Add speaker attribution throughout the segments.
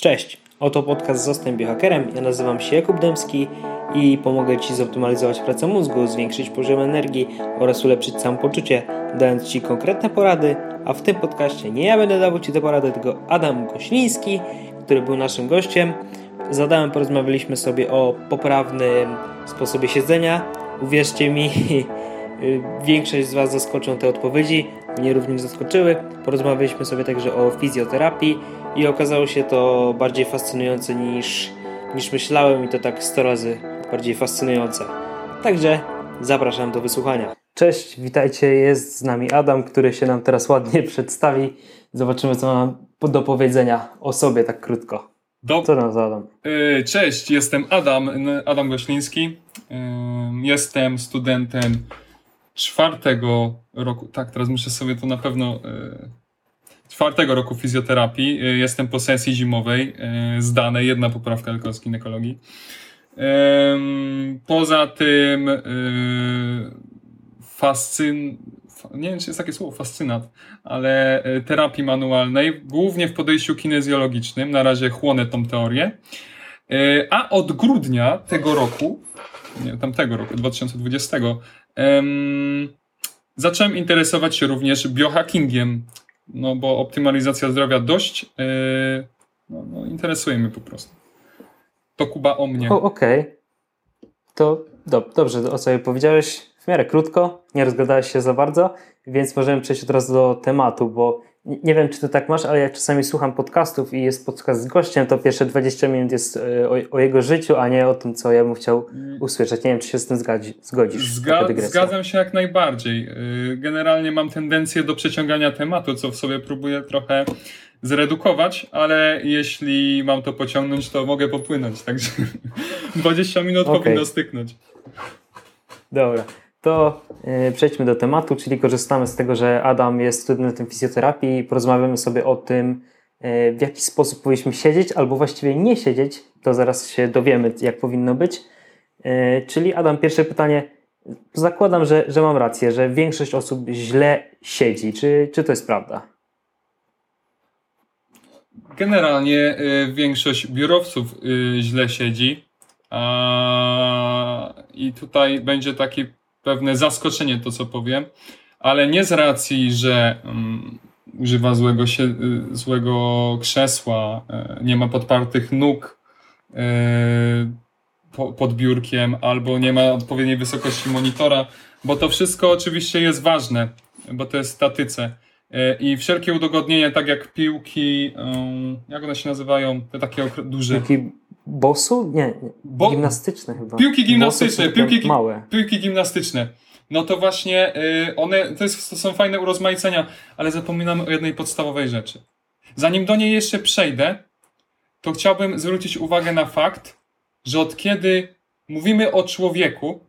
Speaker 1: Cześć, oto podcast Zostań Biohackerem. Ja nazywam się Jakub Dębski i pomogę Ci zoptymalizować pracę mózgu, zwiększyć poziom energii oraz ulepszyć samopoczucie, dając Ci konkretne porady, a w tym podcaście nie ja będę dawał Ci te porady, tylko Adam Gośliński, który był naszym gościem. Z porozmawialiśmy sobie o poprawnym sposobie siedzenia. Uwierzcie mi, większość z Was zaskoczą te odpowiedzi, mnie również zaskoczyły. Porozmawialiśmy sobie także o fizjoterapii i okazało się to bardziej fascynujące niż, niż myślałem i to tak 100 razy bardziej fascynujące. Także zapraszam do wysłuchania. Cześć, witajcie, jest z nami Adam, który się nam teraz ładnie przedstawi. Zobaczymy, co ma do powiedzenia o sobie tak krótko. Do... Co nam za Adam?
Speaker 2: Y, cześć, jestem Adam, Adam Gośliński. Y, jestem studentem czwartego roku, tak, teraz muszę sobie to na pewno y, czwartego roku fizjoterapii. Y, jestem po sesji zimowej, y, zdanej, jedna poprawka tylko z ginekologii. Poza tym y, fascyn... Nie wiem, czy jest takie słowo, fascynat, ale terapii manualnej, głównie w podejściu kinezjologicznym. Na razie chłonę tą teorię. A od grudnia tego roku, nie, tamtego roku, 2020, um, zacząłem interesować się również biohackingiem, no bo optymalizacja zdrowia dość yy, no, no, interesuje mnie po prostu. To Kuba o mnie.
Speaker 1: Okej. Okay. To do, dobrze, o sobie powiedziałeś w miarę krótko, nie rozgadałeś się za bardzo, więc możemy przejść od razu do tematu, bo nie wiem, czy ty tak masz, ale ja czasami słucham podcastów i jest podcast z gościem, to pierwsze 20 minut jest e, o, o jego życiu, a nie o tym, co ja bym chciał usłyszeć. Nie wiem, czy się z tym zgadzi, zgodzisz.
Speaker 2: Zga zgadzam się jak najbardziej. Y, generalnie mam tendencję do przeciągania tematu, co w sobie próbuję trochę zredukować, ale jeśli mam to pociągnąć, to mogę popłynąć, także 20 minut okay. powinno styknąć.
Speaker 1: Dobra to e, przejdźmy do tematu, czyli korzystamy z tego, że Adam jest studentem fizjoterapii i porozmawiamy sobie o tym, e, w jaki sposób powinniśmy siedzieć, albo właściwie nie siedzieć, to zaraz się dowiemy, jak powinno być. E, czyli Adam, pierwsze pytanie. Zakładam, że, że mam rację, że większość osób źle siedzi. Czy, czy to jest prawda?
Speaker 2: Generalnie większość biurowców źle siedzi. I tutaj będzie taki pewne zaskoczenie to, co powiem, ale nie z racji, że um, używa złego, się, y, złego krzesła, y, nie ma podpartych nóg y, po, pod biurkiem, albo nie ma odpowiedniej wysokości monitora, bo to wszystko oczywiście jest ważne, bo to jest statyce. I wszelkie udogodnienia, tak jak piłki, jak one się nazywają, te takie duże.
Speaker 1: Piłki bosu? Nie, Bo... gimnastyczne chyba.
Speaker 2: Piłki gimnastyczne, piłki, małe. piłki gimnastyczne. No to właśnie y, one, to, jest, to są fajne urozmaicenia, ale zapominamy o jednej podstawowej rzeczy. Zanim do niej jeszcze przejdę, to chciałbym zwrócić uwagę na fakt, że od kiedy mówimy o człowieku,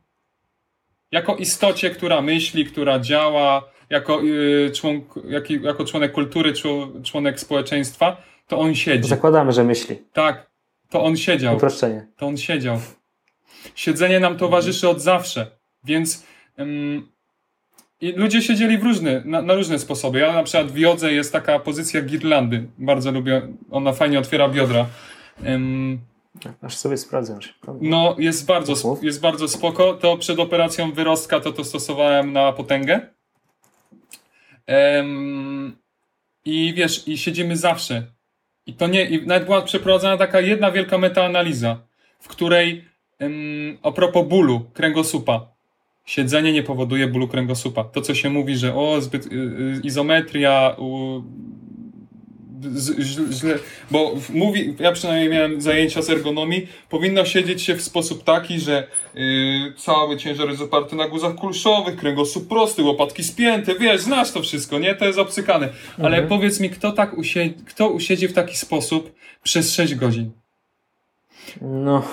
Speaker 2: jako istocie, która myśli, która działa, jako, y, członk, jak, jako członek kultury, członek społeczeństwa, to on siedzi.
Speaker 1: Zakładamy, że myśli.
Speaker 2: Tak, to on siedział.
Speaker 1: Uproszczenie.
Speaker 2: To on siedział. Siedzenie nam towarzyszy od zawsze, więc ludzie siedzieli w różne, na, na, różne sposoby. Ja na przykład w jodze jest taka pozycja girlandy. Bardzo lubię, ona fajnie otwiera biodra. Um,
Speaker 1: Aż sobie sprawdzę.
Speaker 2: No, jest bardzo, jest bardzo spoko. To przed operacją wyrostka to to stosowałem na potęgę. Um, I wiesz, i siedzimy zawsze. I to nie, i nawet była przeprowadzona taka jedna wielka metaanaliza, w której ym, a propos bólu kręgosłupa, siedzenie nie powoduje bólu kręgosłupa. To, co się mówi, że o, zbyt y, y, izometria, źle, bo mówi, ja przynajmniej miałem zajęcia z ergonomii, powinno siedzieć się w sposób taki, że yy, cały ciężar jest oparty na guzach kulszowych, kręgosłup prosty, łopatki spięte, wiesz, znasz to wszystko, nie? To jest obcykane. Ale mhm. powiedz mi, kto tak usiedzi, kto usiedzi w taki sposób przez 6 godzin?
Speaker 1: No,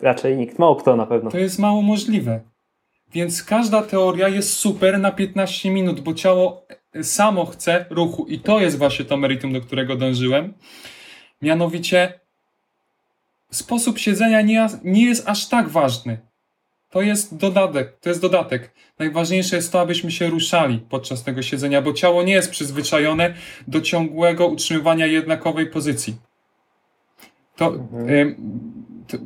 Speaker 1: raczej nikt, mało kto na pewno.
Speaker 2: To jest mało możliwe. Więc każda teoria jest super na 15 minut, bo ciało samo chce ruchu i to jest właśnie to meritum, do którego dążyłem. Mianowicie sposób siedzenia nie, nie jest aż tak ważny. To jest dodatek, to jest dodatek. Najważniejsze jest to, abyśmy się ruszali podczas tego siedzenia, bo ciało nie jest przyzwyczajone do ciągłego utrzymywania jednakowej pozycji. To, mhm. to,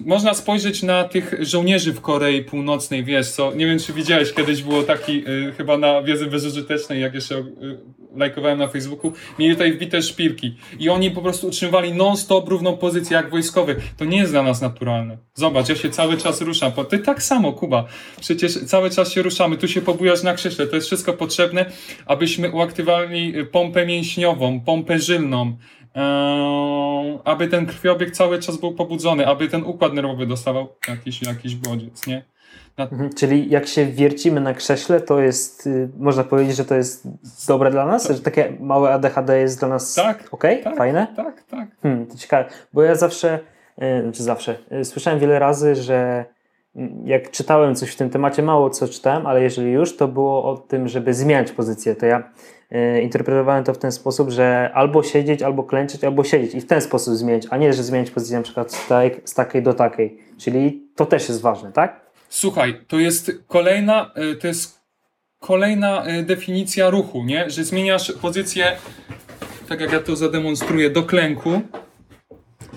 Speaker 2: można spojrzeć na tych żołnierzy w Korei Północnej, wiesz co, nie wiem czy widziałeś, kiedyś było taki, y, chyba na wiedzy bezużytecznej, jak jeszcze y, lajkowałem na Facebooku, mieli tutaj wbite szpilki i oni po prostu utrzymywali non-stop równą pozycję jak wojskowy. To nie jest dla nas naturalne. Zobacz, ja się cały czas ruszam. Ty tak samo, Kuba. Przecież cały czas się ruszamy. Tu się pobujasz na krześle. To jest wszystko potrzebne, abyśmy uaktywowali pompę mięśniową, pompę żylną, aby ten krwiobieg cały czas był pobudzony, aby ten układ nerwowy dostawał jakiś, jakiś bodziec, nie?
Speaker 1: Na... Mhm, czyli jak się wiercimy na krześle, to jest, y, można powiedzieć, że to jest dobre dla nas? Że takie małe ADHD jest dla nas
Speaker 2: tak,
Speaker 1: ok?
Speaker 2: Tak,
Speaker 1: Fajne?
Speaker 2: Tak, tak.
Speaker 1: Hmm, to ciekawe, bo ja zawsze, yy, znaczy zawsze, yy, słyszałem wiele razy, że mm, jak czytałem coś w tym temacie, mało co czytałem, ale jeżeli już, to było o tym, żeby zmieniać pozycję. To ja interpretowałem to w ten sposób, że albo siedzieć, albo klęczeć, albo siedzieć i w ten sposób zmienić, a nie, że zmienić pozycję na przykład z, tej, z takiej do takiej. Czyli to też jest ważne, tak?
Speaker 2: Słuchaj, to jest kolejna, e, to jest kolejna e, definicja ruchu, nie? Że zmieniasz pozycję, tak jak ja to zademonstruję, do klęku.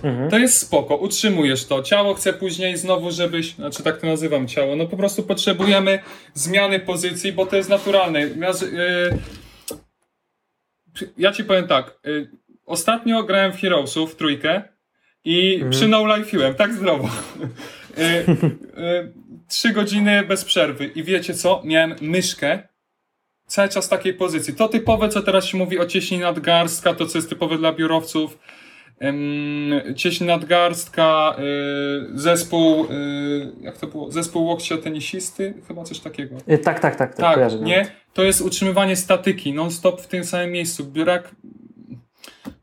Speaker 2: Mhm. To jest spoko, utrzymujesz to. Ciało chce później znowu, żebyś, znaczy tak to nazywam ciało, no po prostu potrzebujemy zmiany pozycji, bo to jest naturalne. Ja, yy, ja ci powiem tak. Y, ostatnio grałem w Heroesów trójkę i mhm. przy no life'iłem, tak zdrowo. y, y, trzy godziny bez przerwy i wiecie co? Miałem myszkę cały czas w takiej pozycji. To typowe, co teraz się mówi o cieśni nadgarstka, to co jest typowe dla biurowców. Cieśń nadgarstka, y, zespół, y, jak to było? Zespół łokcia tenisisty? Chyba coś takiego.
Speaker 1: tak, tak, tak. Tak,
Speaker 2: tak kojarzę, nie? To jest utrzymywanie statyki, non-stop w tym samym miejscu. Brak,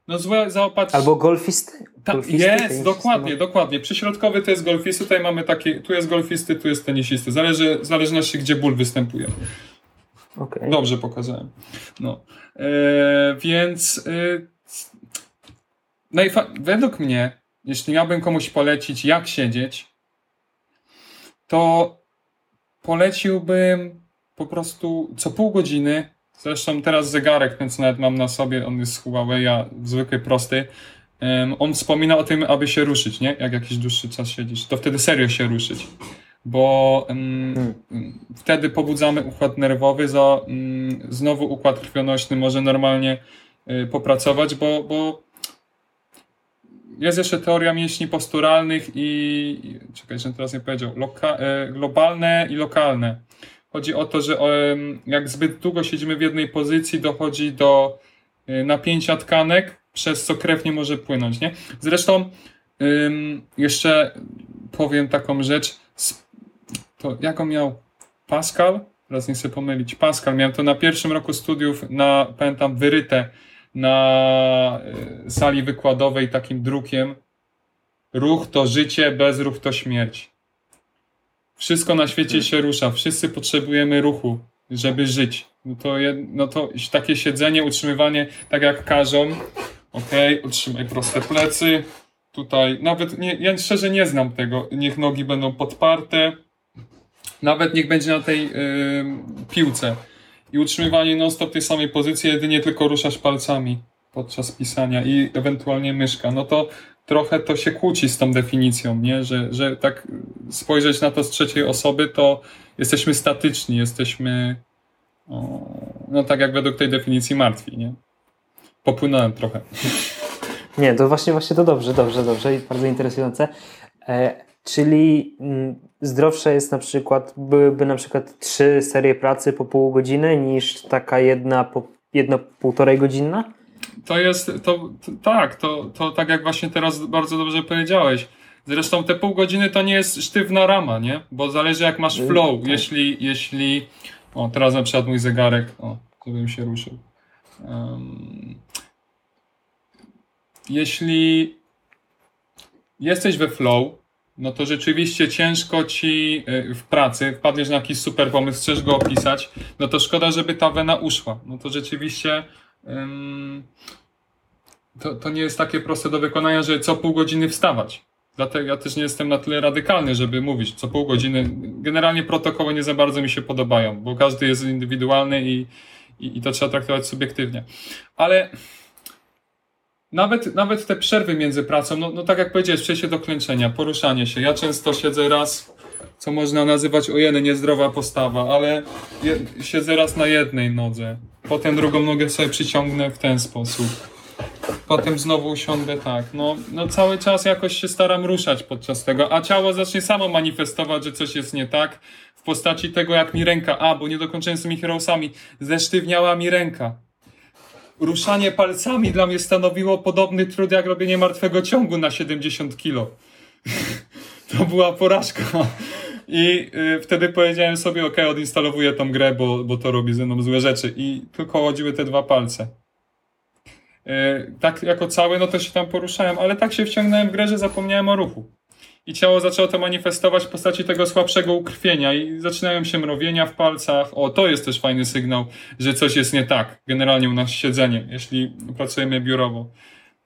Speaker 2: no złe zaopatrz...
Speaker 1: Albo golfisty.
Speaker 2: Ta, jest, dokładnie, dokładnie. Przyśrodkowy to jest golfisty, tutaj mamy takie, tu jest golfisty, tu jest tenisisty. Zależy, w zależności gdzie ból występuje.
Speaker 1: Okay.
Speaker 2: Dobrze pokazałem. No. E, więc e, według mnie, jeśli miałbym komuś polecić, jak siedzieć, to poleciłbym po prostu co pół godziny. Zresztą teraz zegarek, więc nawet mam na sobie, on jest z Huawei, zwykły, prosty. Um, on wspomina o tym, aby się ruszyć, nie? Jak jakiś dłuższy czas siedzieć. To wtedy serio się ruszyć. Bo um, hmm. wtedy pobudzamy układ nerwowy, za, um, znowu układ krwionośny może normalnie y, popracować, bo, bo jest jeszcze teoria mięśni posturalnych i, czekaj, że teraz nie powiedział, loka, e, globalne i lokalne. Chodzi o to, że jak zbyt długo siedzimy w jednej pozycji, dochodzi do e, napięcia tkanek, przez co krew nie może płynąć, nie? Zresztą jeszcze powiem taką rzecz, to jaką miał Pascal? Teraz nie chcę pomylić. Pascal, miałem to na pierwszym roku studiów na, pamiętam, wyryte na e, sali wykładowej takim drukiem ruch to życie, bez ruch to śmierć. Wszystko na świecie hmm. się rusza, wszyscy potrzebujemy ruchu, żeby żyć. No to, no to takie siedzenie, utrzymywanie, tak jak każą, ok, utrzymaj proste plecy, tutaj, nawet, nie, ja szczerze nie znam tego, niech nogi będą podparte, nawet niech będzie na tej yy, piłce, i utrzymywanie non-stop tej samej pozycji, jedynie tylko ruszasz palcami podczas pisania i ewentualnie myszka, no to trochę to się kłóci z tą definicją, nie? Że, że tak spojrzeć na to z trzeciej osoby, to jesteśmy statyczni, jesteśmy o, no tak jak według tej definicji martwi, nie? Popłynąłem trochę.
Speaker 1: Nie, to właśnie, właśnie to dobrze, dobrze, dobrze i bardzo interesujące. E, Czyli mm, zdrowsze jest na przykład, byłyby na przykład trzy serie pracy po pół godziny niż taka jedna po jedno półtorej godzinna?
Speaker 2: To jest, to, to, tak, to, to tak jak właśnie teraz bardzo dobrze powiedziałeś. Zresztą te pół godziny to nie jest sztywna rama, nie? Bo zależy jak masz flow. Tak. Jeśli, jeśli, o teraz na przykład mój zegarek, o, żebym się ruszył. Um, jeśli jesteś we flow, no to rzeczywiście ciężko ci y, w pracy, wpadniesz na jakiś super pomysł, chcesz go opisać, no to szkoda, żeby ta wena uszła. No to rzeczywiście to, to nie jest takie proste do wykonania, że co pół godziny wstawać. Dlatego ja też nie jestem na tyle radykalny, żeby mówić co pół godziny. Generalnie protokoły nie za bardzo mi się podobają, bo każdy jest indywidualny i, i, i to trzeba traktować subiektywnie. Ale nawet, nawet te przerwy między pracą, no, no tak jak powiedziałeś, przejście do klęczenia, poruszanie się. Ja często siedzę raz, co można nazywać ojeny, niezdrowa postawa, ale je, siedzę raz na jednej nodze. Potem drugą nogę sobie przyciągnę w ten sposób. Potem znowu usiądę tak. No, no cały czas jakoś się staram ruszać podczas tego, a ciało zacznie samo manifestować, że coś jest nie tak w postaci tego, jak mi ręka, a bo nie dokończyłem z tymi heroesami, zesztywniała mi ręka ruszanie palcami dla mnie stanowiło podobny trud jak robienie martwego ciągu na 70 kilo. to była porażka. I y, wtedy powiedziałem sobie, ok, odinstalowuję tą grę, bo, bo to robi ze mną złe rzeczy. I tylko chodziły te dwa palce. Y, tak jako cały, no to się tam poruszałem, ale tak się wciągnąłem w grę, że zapomniałem o ruchu i ciało zaczęło to manifestować w postaci tego słabszego ukrwienia i zaczynają się mrowienia w palcach. O, to jest też fajny sygnał, że coś jest nie tak. Generalnie u nas siedzenie, jeśli pracujemy biurowo,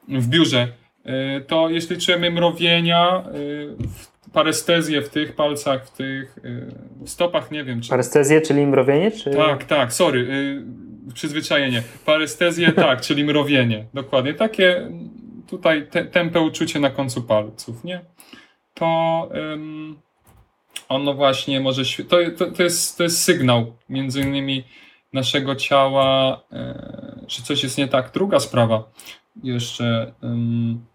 Speaker 2: w biurze, y, to jeśli czujemy mrowienia, y, parestezję w tych palcach, w tych y, stopach, nie wiem.
Speaker 1: Czy... Parestezję, czyli mrowienie? Czy...
Speaker 2: Tak, tak, sorry, przyzwyczajenie. Parestezję, tak, czyli mrowienie, dokładnie. Takie tutaj te, tempe uczucie na końcu palców, nie? To um, ono właśnie może. To, to, to, jest, to jest sygnał między innymi naszego ciała, e, że coś jest nie tak. Druga sprawa, jeszcze um,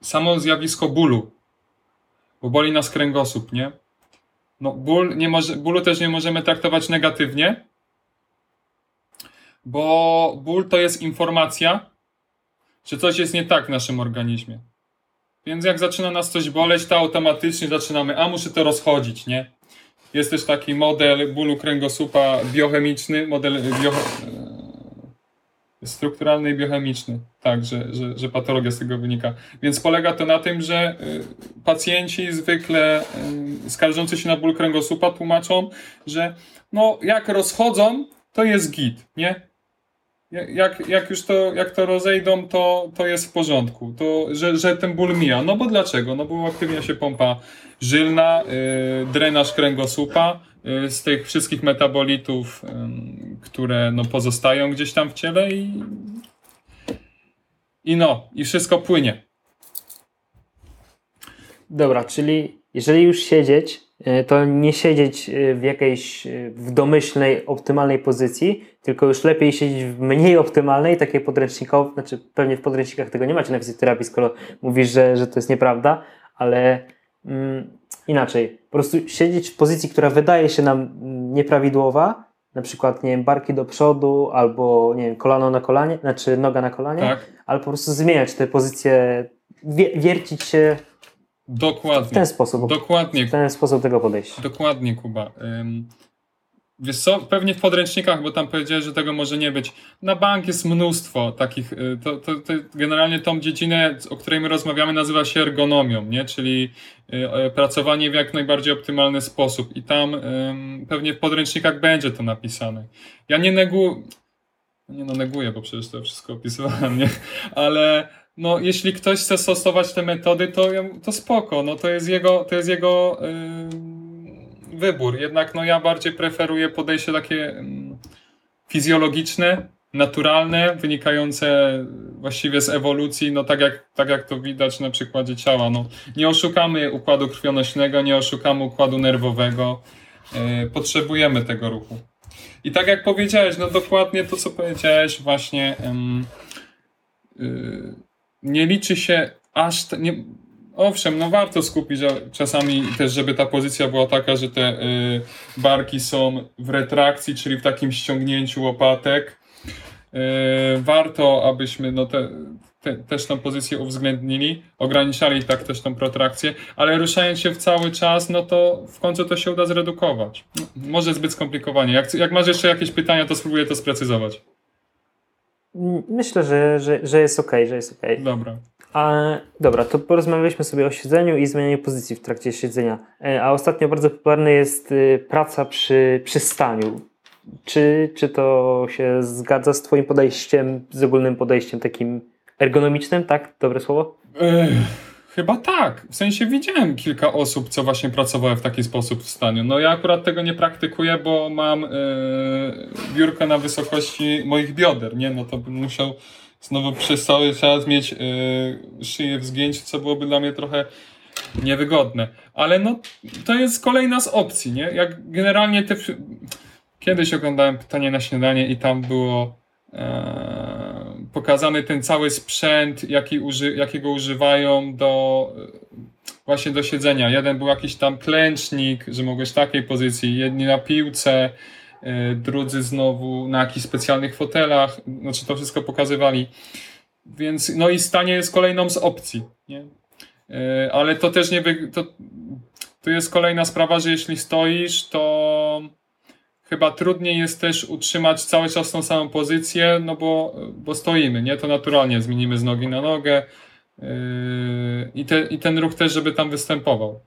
Speaker 2: samo zjawisko bólu, bo boli nas kręgosłup, nie? No, ból nie może, bólu też nie możemy traktować negatywnie, bo ból to jest informacja, że coś jest nie tak w naszym organizmie. Więc jak zaczyna nas coś boleć, to automatycznie zaczynamy, a muszę to rozchodzić, nie? Jest też taki model bólu kręgosłupa biochemiczny, model bio, e, strukturalny i biochemiczny. Tak, że, że, że patologia z tego wynika. Więc polega to na tym, że e, pacjenci zwykle e, skarżący się na ból kręgosłupa tłumaczą, że no jak rozchodzą, to jest git, nie? Jak, jak już to, jak to rozejdą, to, to jest w porządku, to, że, że ten ból mija. No bo dlaczego? No bo uaktywnia się pompa żylna, yy, drenaż kręgosłupa, yy, z tych wszystkich metabolitów, yy, które no, pozostają gdzieś tam w ciele i, i no, i wszystko płynie.
Speaker 1: Dobra, czyli jeżeli już siedzieć, to nie siedzieć e, w jakiejś e, w domyślnej, optymalnej pozycji, tylko już lepiej siedzieć w mniej optymalnej, takiej podręcznikowej, znaczy pewnie w podręcznikach tego nie macie na fizjoterapii, skoro mówisz, że, że to jest nieprawda, ale mm, inaczej, po prostu siedzieć w pozycji, która wydaje się nam nieprawidłowa, na przykład, nie wiem, barki do przodu, albo, nie wiem, kolano na kolanie, znaczy noga na kolanie, tak. ale po prostu zmieniać te pozycje, wiercić się
Speaker 2: Dokładnie.
Speaker 1: W ten sposób.
Speaker 2: Dokładnie.
Speaker 1: W ten sposób tego podejść.
Speaker 2: Dokładnie, Kuba. Um, wiesz co, pewnie w podręcznikach, bo tam powiedziałeś, że tego może nie być. Na bank jest mnóstwo takich, y, to, to, to generalnie tą dziedzinę, o której my rozmawiamy, nazywa się ergonomią, nie? czyli y, pracowanie w jak najbardziej optymalny sposób i tam pewnie w podręcznikach będzie to napisane. Ja nie neguję, nie no neguję, bo przecież to wszystko opisywałem, nie? Ale no, jeśli ktoś chce stosować te metody, to, to spoko, no to jest jego, to jest jego yy, wybór. Jednak no, ja bardziej preferuję podejście takie yy, fizjologiczne, naturalne, wynikające właściwie z ewolucji, no tak jak, tak jak to widać na przykładzie ciała. No, nie oszukamy układu krwionośnego, nie oszukamy układu nerwowego. Yy, potrzebujemy tego ruchu. I tak jak powiedziałeś, no dokładnie to, co powiedziałeś właśnie. Yy, nie liczy się aż. Te, nie, owszem, no warto skupić czasami też, żeby ta pozycja była taka, że te y, barki są w retrakcji, czyli w takim ściągnięciu łopatek. Y, warto, abyśmy no te, te, też tą pozycję uwzględnili, ograniczali tak też tą protrakcję, ale ruszając się w cały czas, no to w końcu to się uda zredukować. Może zbyt skomplikowanie. Jak, jak masz jeszcze jakieś pytania, to spróbuję to sprecyzować.
Speaker 1: Myślę, że, że, że jest ok, że jest ok.
Speaker 2: Dobra.
Speaker 1: A, dobra, to porozmawialiśmy sobie o siedzeniu i zmianie pozycji w trakcie siedzenia. E, a ostatnio bardzo popularna jest y, praca przy, przy staniu. Czy, czy to się zgadza z Twoim podejściem, z ogólnym podejściem takim ergonomicznym, tak? Dobre słowo?
Speaker 2: Ech Chyba tak. W sensie widziałem kilka osób, co właśnie pracowały w taki sposób w stanie. No ja akurat tego nie praktykuję, bo mam yy, biurko na wysokości moich bioder, nie? No to bym musiał znowu przez cały czas mieć yy, szyję w zgięciu, co byłoby dla mnie trochę niewygodne. Ale no, to jest kolejna z opcji, nie? Jak generalnie te... Kiedyś oglądałem Pytanie na śniadanie i tam było e, pokazany ten cały sprzęt, jaki uży, jakiego używają do właśnie do siedzenia. Jeden był jakiś tam klęcznik, że mogłeś w takiej pozycji, jedni na piłce, e, drudzy znowu na jakichś specjalnych fotelach, znaczy to wszystko pokazywali. Więc, no i stanie jest kolejną z opcji, nie? E, ale to też nie, to, to jest kolejna sprawa, że jeśli stoisz, to chyba trudniej jest też utrzymać cały czas tą samą pozycję, no bo, bo stoimy, nie? To naturalnie zmienimy z nogi na nogę, Yy, I, te, I ten ruch też, żeby tam występował.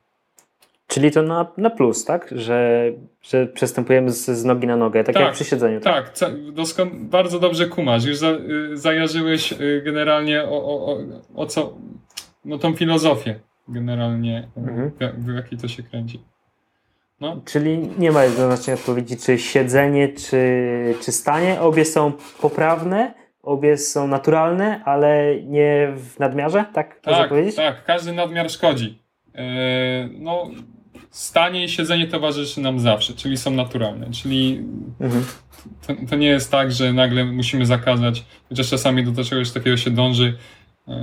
Speaker 1: Czyli to na, na plus, tak? Że, że przestępujemy z, z nogi na nogę, tak, tak jak przy siedzeniu.
Speaker 2: Tak, tak doskon- bardzo dobrze kumasz. Już za, y, zajarzyłeś y, generalnie o, o, o, o, co, no tą filozofię generalnie, mhm. w, w jakiej to się kręci.
Speaker 1: No. Czyli nie ma jednoznacznej odpowiedzi, czy siedzenie, czy, czy stanie. Obie są poprawne, obie są naturalne, ale nie w nadmiarze, tak?
Speaker 2: Tak, powiedzieć? tak. Każdy nadmiar szkodzi. Yy, no, stanie i siedzenie towarzyszy nam zawsze, czyli są naturalne. Czyli mhm. to, to, nie jest tak, że nagle musimy zakazać, chociaż czasami do czegoś takiego się dąży, yy,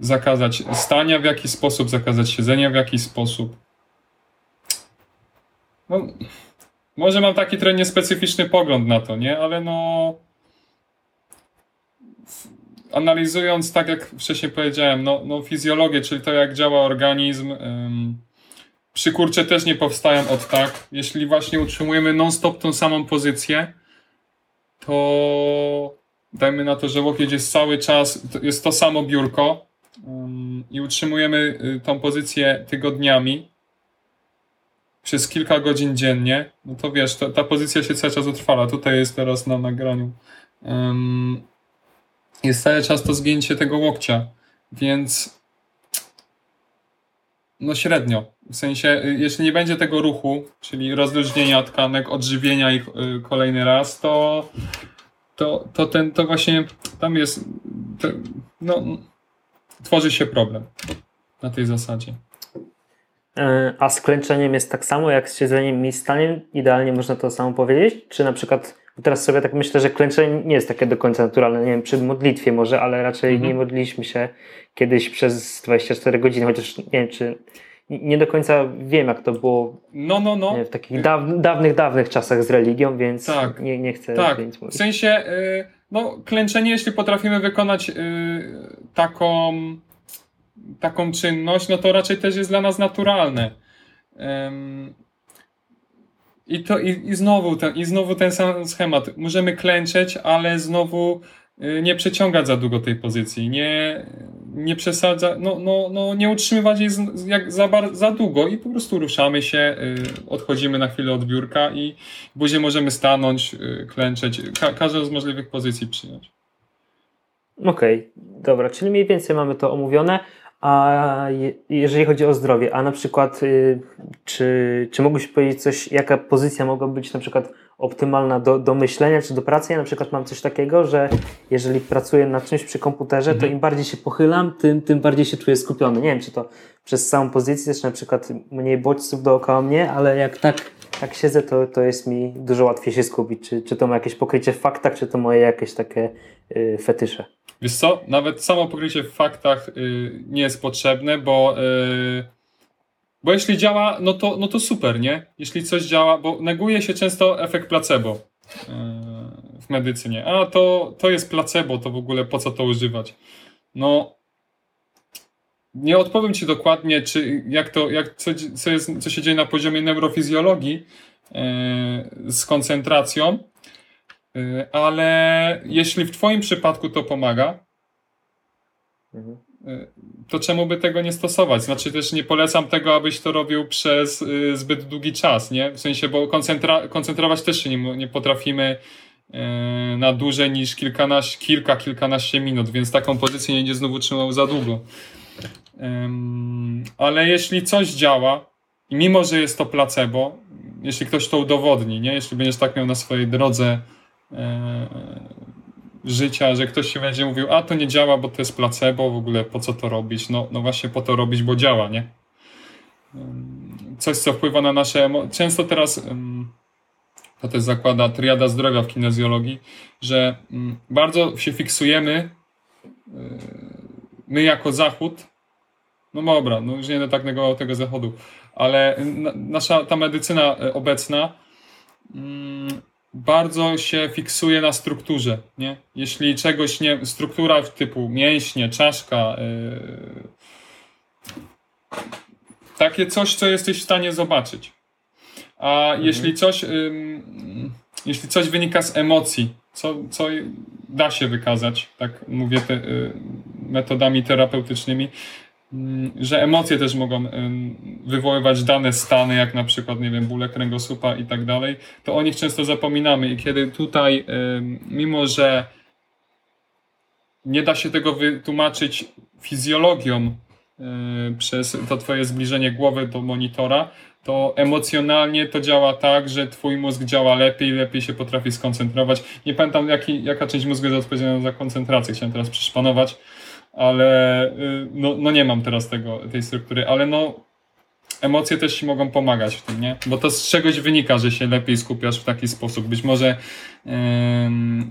Speaker 2: zakazać stania w jakiś sposób, zakazać siedzenia w jakiś sposób. No, może mam taki trochę niespecyficzny pogląd na to, nie? Ale no analizując, tak jak wcześniej powiedziałem, no, no fizjologię, czyli to, jak działa organizm, ym, przy kurcze też nie powstają od tak. Jeśli właśnie utrzymujemy non-stop tą samą pozycję, to dajmy na to, że łokieć jest cały czas, jest to samo biurko ym, i utrzymujemy y, tą pozycję tygodniami przez kilka godzin dziennie, no to wiesz, to, ta pozycja się cały czas utrwala. Tutaj jest teraz na nagraniu. Um, jest cały czas to zgięcie tego łokcia, więc no średnio. W sensie, y, jeśli nie będzie tego ruchu, czyli rozluźnienia tkanek, odżywienia ich y, kolejny raz, to, to, to, ten, to właśnie tam jest, to, no, tworzy się problem na tej zasadzie.
Speaker 1: E, a z klęczeniem jest tak samo jak z siedzeniem i staniem? Idealnie można to samo powiedzieć? Czy na przykład Teraz sobie tak myślę, że klęczenie nie jest takie do końca naturalne. Nie wiem, przy modlitwie może, ale raczej mhm. nie modliliśmy się kiedyś przez 24 godziny, chociaż nie wiem, czy nie do końca wiem, jak to było
Speaker 2: no, no, no.
Speaker 1: w takich daw, dawnych, dawnych czasach z religią, więc tak. nie, nie chcę
Speaker 2: tak. mówić. W sensie, yy, no, klęczenie, jeśli potrafimy wykonać yy, taką, taką czynność, no to raczej też jest dla nas naturalne. I, to, i, i, znowu ten, I znowu ten sam schemat. Możemy klęczeć, ale znowu y, nie przeciągać za długo tej pozycji, nie, nie przesadzać, no, no, no nie utrzymywać jej z, jak za, za długo i po prostu ruszamy się, y, odchodzimy na chwilę od biurka i później możemy stanąć, y, klęczeć, ka każdą z możliwych pozycji przyjąć.
Speaker 1: Okej, okay, dobra, czyli mniej więcej mamy to omówione. A jeżeli chodzi o zdrowie, a na przykład y, czy, czy mógłbyś powiedzieć coś, jaka pozycja mogła być na przykład optymalna do, do myślenia czy do pracy? Ja na przykład mam coś takiego, że jeżeli pracuję nad czymś przy komputerze, to mhm. im bardziej się pochylam, tym, tym bardziej się czuję skupiony. Nie wiem, czy to przez samą pozycję, czy na przykład mniej bodźców dookoła mnie, ale jak tak, tak siedzę, to, to jest mi dużo łatwiej się skupić. Czy, czy to ma jakieś pokrycie w faktach, czy to moje jakieś takie y, fetysze.
Speaker 2: Wiesz co, nawet samo pokrycie w faktach y, nie jest potrzebne, bo, y, bo jeśli działa, no to, no to super, nie? Jeśli coś działa, bo neguje się często efekt placebo y, w medycynie. A to, to jest placebo, to w ogóle po co to używać? No, nie odpowiem Ci dokładnie, czy jak to, jak, co, co, jest, co się dzieje na poziomie neurofizjologii z koncentracją, ale jeśli w Twoim przypadku to pomaga, mhm. Y, to czemu by tego nie stosować? Znaczy też nie polecam tego, abyś to robił przez y, zbyt długi czas, nie? W sensie, bo koncentra koncentrować też się nie, nie potrafimy na dłużej niż kilkanaście, kilka, kilkanaście minut, więc taką pozycję nie będzie znowu trzymał za długo. Ale jeśli coś działa, i mimo, że jest to placebo, jeśli ktoś to udowodni, nie? Jeśli będziesz tak miał na swojej drodze życia, że ktoś się będzie mówił, a to nie działa, bo to jest placebo, w ogóle po co to robić? No, no właśnie po to robić, bo działa, nie? Coś, co wpływa na nasze emocje. Często teraz to też zakłada triada zdrowia w kinezjologii, że bardzo się fiksujemy my jako Zachód, no dobra, no już nie będę tak negował tego Zachodu, ale nasza ta medycyna e, obecna bardzo się fiksuje na strukturze, nie? Jeśli czegoś nie, struktura typu mięśnie, czaszka, yy, takie coś, co jesteś w stanie zobaczyć. A mhm. jeśli coś, yy, jeśli coś wynika z emocji, co, co da się wykazać, tak mówię te, yy, metodami terapeutycznymi, że emocje też mogą wywoływać dane stany, jak na przykład, nie wiem, bóle kręgosłupa i tak dalej, to o nich często zapominamy. I kiedy tutaj, mimo że nie da się tego wytłumaczyć fizjologią przez to twoje zbliżenie głowy do monitora, to emocjonalnie to działa tak, że twój mózg działa lepiej, lepiej się potrafi skoncentrować. Nie pamiętam, jaki, jaka część mózgu jest odpowiedzialna za koncentrację, chciałem teraz przeszpanować, ale y, no, no nie mam teraz tego, tej struktury, ale no emocje też ci mogą pomagać w tym, nie? Bo to z czegoś wynika, że się lepiej skupiasz w taki sposób. Być może yy,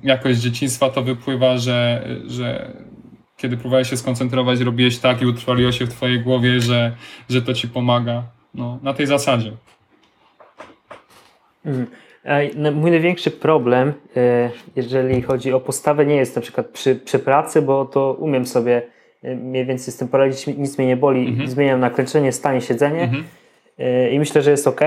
Speaker 2: jakoś z dzieciństwa to wypływa, że, że kiedy próbowałeś się skoncentrować, robiłeś tak i utrwaliło się w twojej głowie, że, że to ci pomaga. No, na tej zasadzie.
Speaker 1: Mhm. Mój największy problem, e, jeżeli chodzi o postawę, nie jest na przykład przy, przy pracy, bo to umiem sobie e, mniej więcej z tym poradzić, nic mnie nie boli, mhm. zmieniam nakręczenie, stanie, siedzenie mhm. E, i myślę, że jest ok,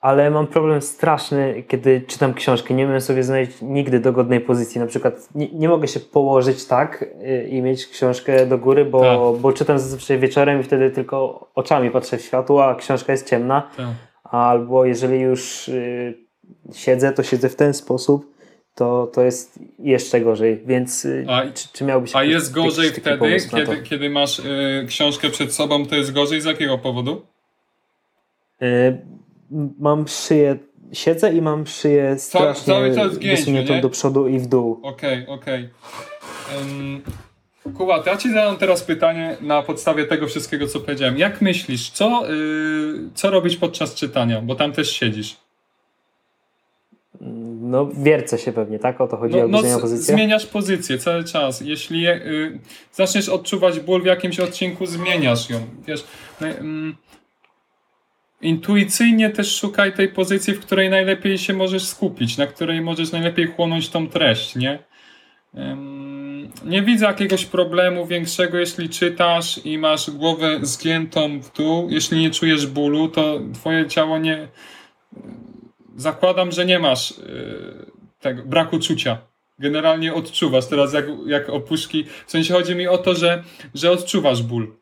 Speaker 1: ale mam problem straszny, kiedy czytam książkę, nie umiem sobie znaleźć nigdy dogodnej pozycji, na przykład nie, nie mogę się położyć tak i mieć książkę do góry, bo, tak. bo czytam zazwyczaj wieczorem i wtedy tylko oczami patrzę w światło, a książka jest ciemna. Tak. Albo jeżeli już y, siedzę, to siedzę w ten sposób, to, to jest jeszcze gorzej. Więc y, a, czy, czy miałbyś
Speaker 2: A jest gorzej wtedy, kiedy, kiedy masz y, książkę przed sobą, to jest gorzej z jakiego powodu?
Speaker 1: Y, mam szyję, siedzę i mam szyję strasznie cały czas wysuniętą do przodu i w dół.
Speaker 2: Okej, okay, okej. Okay. Um, Kuba, ja ci zadam teraz pytanie na podstawie tego wszystkiego, co powiedziałem. Jak myślisz, co, yy, co robić podczas czytania? Bo tam też siedzisz.
Speaker 1: No, wiercę się pewnie, tak? O to chodzi, no, no zmienia pozycję?
Speaker 2: Zmieniasz pozycję cały czas. Jeśli y, zaczniesz odczuwać ból w jakimś odcinku, zmieniasz ją. Wiesz, no, y, intuicyjnie też szukaj tej pozycji, w której najlepiej się możesz skupić, na której możesz najlepiej chłonąć tą treść, nie? Y, nie widzę jakiegoś problemu większego, jeśli czytasz i masz głowę zgiętą w dół. Jeśli nie czujesz bólu, to twoje ciało nie zakładam, że nie masz yy, tego braku czucia. Generalnie odczuwasz teraz jak, jak opuszki. W sensie chodzi mi o to, że, że odczuwasz ból.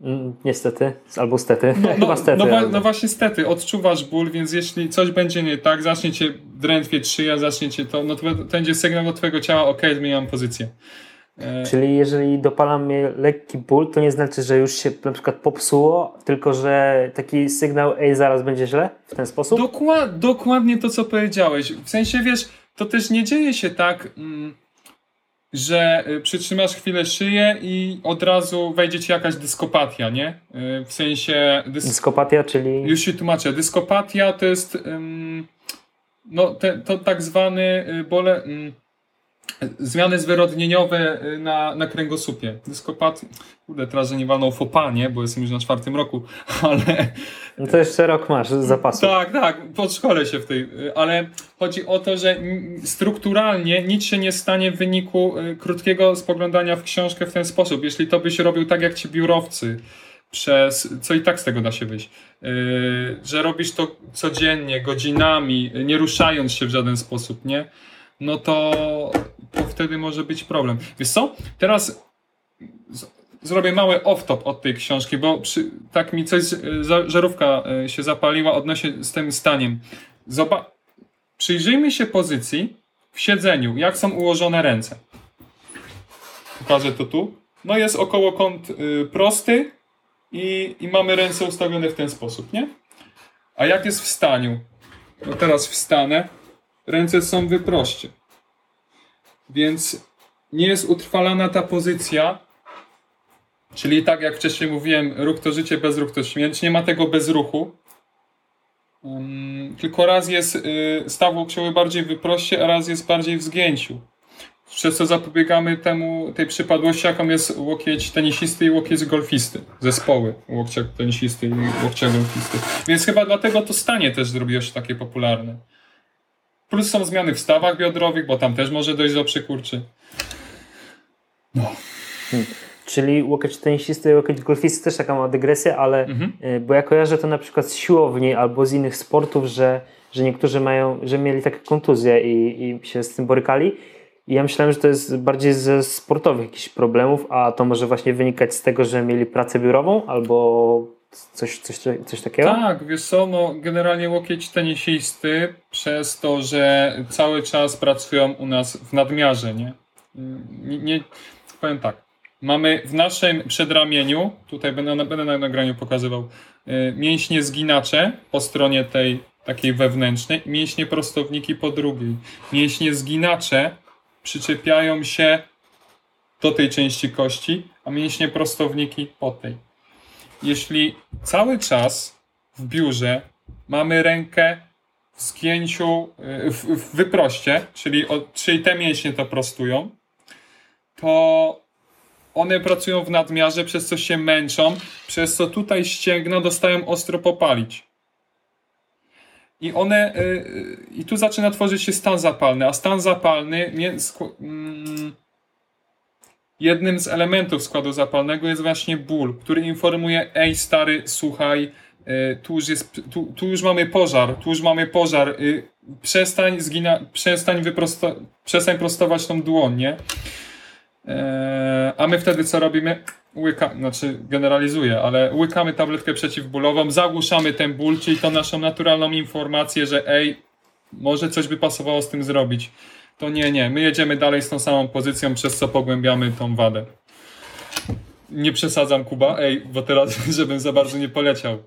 Speaker 1: Mm, niestety, albo stety.
Speaker 2: No, no, stety, no, no, właśnie stety, odczuwasz ból, więc jeśli coś będzie nie tak, zacznie cię drętwieć szyja, zacznie cię to, no to będzie sygnał do twojego ciała, ok, zmieniam pozycję.
Speaker 1: E, Czyli jeżeli dopala mnie lekki ból, to nie znaczy, że już się na przykład popsuło, tylko że taki sygnał, ej, zaraz będzie źle w ten sposób?
Speaker 2: Dokład, dokładnie to, co powiedziałeś. W sensie, wiesz, to też nie dzieje się tak, mm, że y, przytrzymasz chwilę szyję i od razu wejdzie ci jakaś dyskopatia, nie? Y, w sensie...
Speaker 1: Dys... Dyskopatia, czyli...
Speaker 2: Już się tłumaczę. Dyskopatia to jest... no, te, to tak zwany y, bole zmiany zwyrodnieniowe y, na, na kręgosłupie. Dyskopat, kurde, teraz, że nie walną fopa, nie? Bo jestem już na czwartym roku, ale...
Speaker 1: No to jeszcze rok masz zapasu.
Speaker 2: Tak, tak, podszkolę się w tej, y, ale chodzi o to, że strukturalnie nic się nie stanie w wyniku y, krótkiego spoglądania w książkę w ten sposób. Jeśli to byś robił tak jak ci biurowcy, przez, co i tak z tego da się wyjść, yy, że robisz to codziennie, godzinami, nie ruszając się w żaden sposób, nie? no to, to wtedy może być problem. Wiesz co? Teraz zrobię mały off-top od tej książki, bo przy, tak mi coś, za, żarówka e, się zapaliła odnośnie z tym staniem. Zoba przyjrzyjmy się pozycji w siedzeniu, jak są ułożone ręce. Pokażę to tu. No jest około kąt y, prosty i, i mamy ręce ustawione w ten sposób, nie? A jak jest w staniu? No teraz wstanę ręce są wyproście. Więc nie jest utrwalana ta pozycja, czyli tak jak wcześniej mówiłem, ruch to życie, bez ruch to śmierć, nie ma tego bez ruchu, um, tylko raz jest y, staw łokciowy bardziej wyproście, a raz jest bardziej w zgięciu. Przez co zapobiegamy temu, tej przypadłości, jaką jest łokieć tenisisty i łokieć golfisty. Zespoły łokcia tenisisty i łokcia golfisty. Więc chyba dlatego to stanie też zrobiło się takie popularne. Plus są zmiany w stawach biodrowych, bo tam też może dojść do przykurczy.
Speaker 1: No. Hmm. Czyli łokieć tenisisty i łokieć golfisty też taka mała dygresja, ale mhm. Y, bo ja kojarzę to na przykład z siłowni albo z innych sportów, że, że niektórzy mają, że mieli takie kontuzje i, i się z tym borykali. I ja myślałem, że to jest bardziej ze sportowych jakichś problemów, a to może właśnie wynikać z tego, że mieli pracę biurową albo coś, coś, coś takiego?
Speaker 2: Tak, wiesz co, no generalnie łokieć tenisisty przez to, że cały czas pracują u nas w nadmiarze, nie? Nie, nie powiem tak. Mamy w naszym przedramieniu, tutaj będę, będę na nagraniu pokazywał, y, mięśnie zginacze po stronie tej takiej wewnętrznej, mięśnie prostowniki po drugiej. Mięśnie zginacze przyczepiają się do tej części kości, a mięśnie prostowniki po tej. Jeśli cały czas w biurze mamy rękę w zgięciu, y, w, w wyproście, czyli, czyli te mięśnie to prostują, to one pracują w nadmiarze, przez co się męczą, przez co tutaj ścięgna dostają ostro popalić. I one, yy, i tu zaczyna tworzyć się stan zapalny, a stan zapalny, mm, jednym z elementów składu zapalnego jest właśnie ból, który informuje, ej stary, słuchaj, yy, tu, już jest, tu, tu już mamy pożar, tu już mamy pożar, yy, przestań, zgina, przestań, wyprosto, przestań prostować tą dłoń, nie? E, a my wtedy co robimy? Łyka, znaczy generalizuję, ale łykamy tabletkę przeciwbólową, zagłuszamy ten ból, czyli tą naszą naturalną informację, że ej, może coś by pasowało z tym zrobić. To nie, nie. My jedziemy dalej z tą samą pozycją, przez co pogłębiamy tą wadę. Nie przesadzam, Kuba, ej, bo teraz, żebym za bardzo nie poleciał.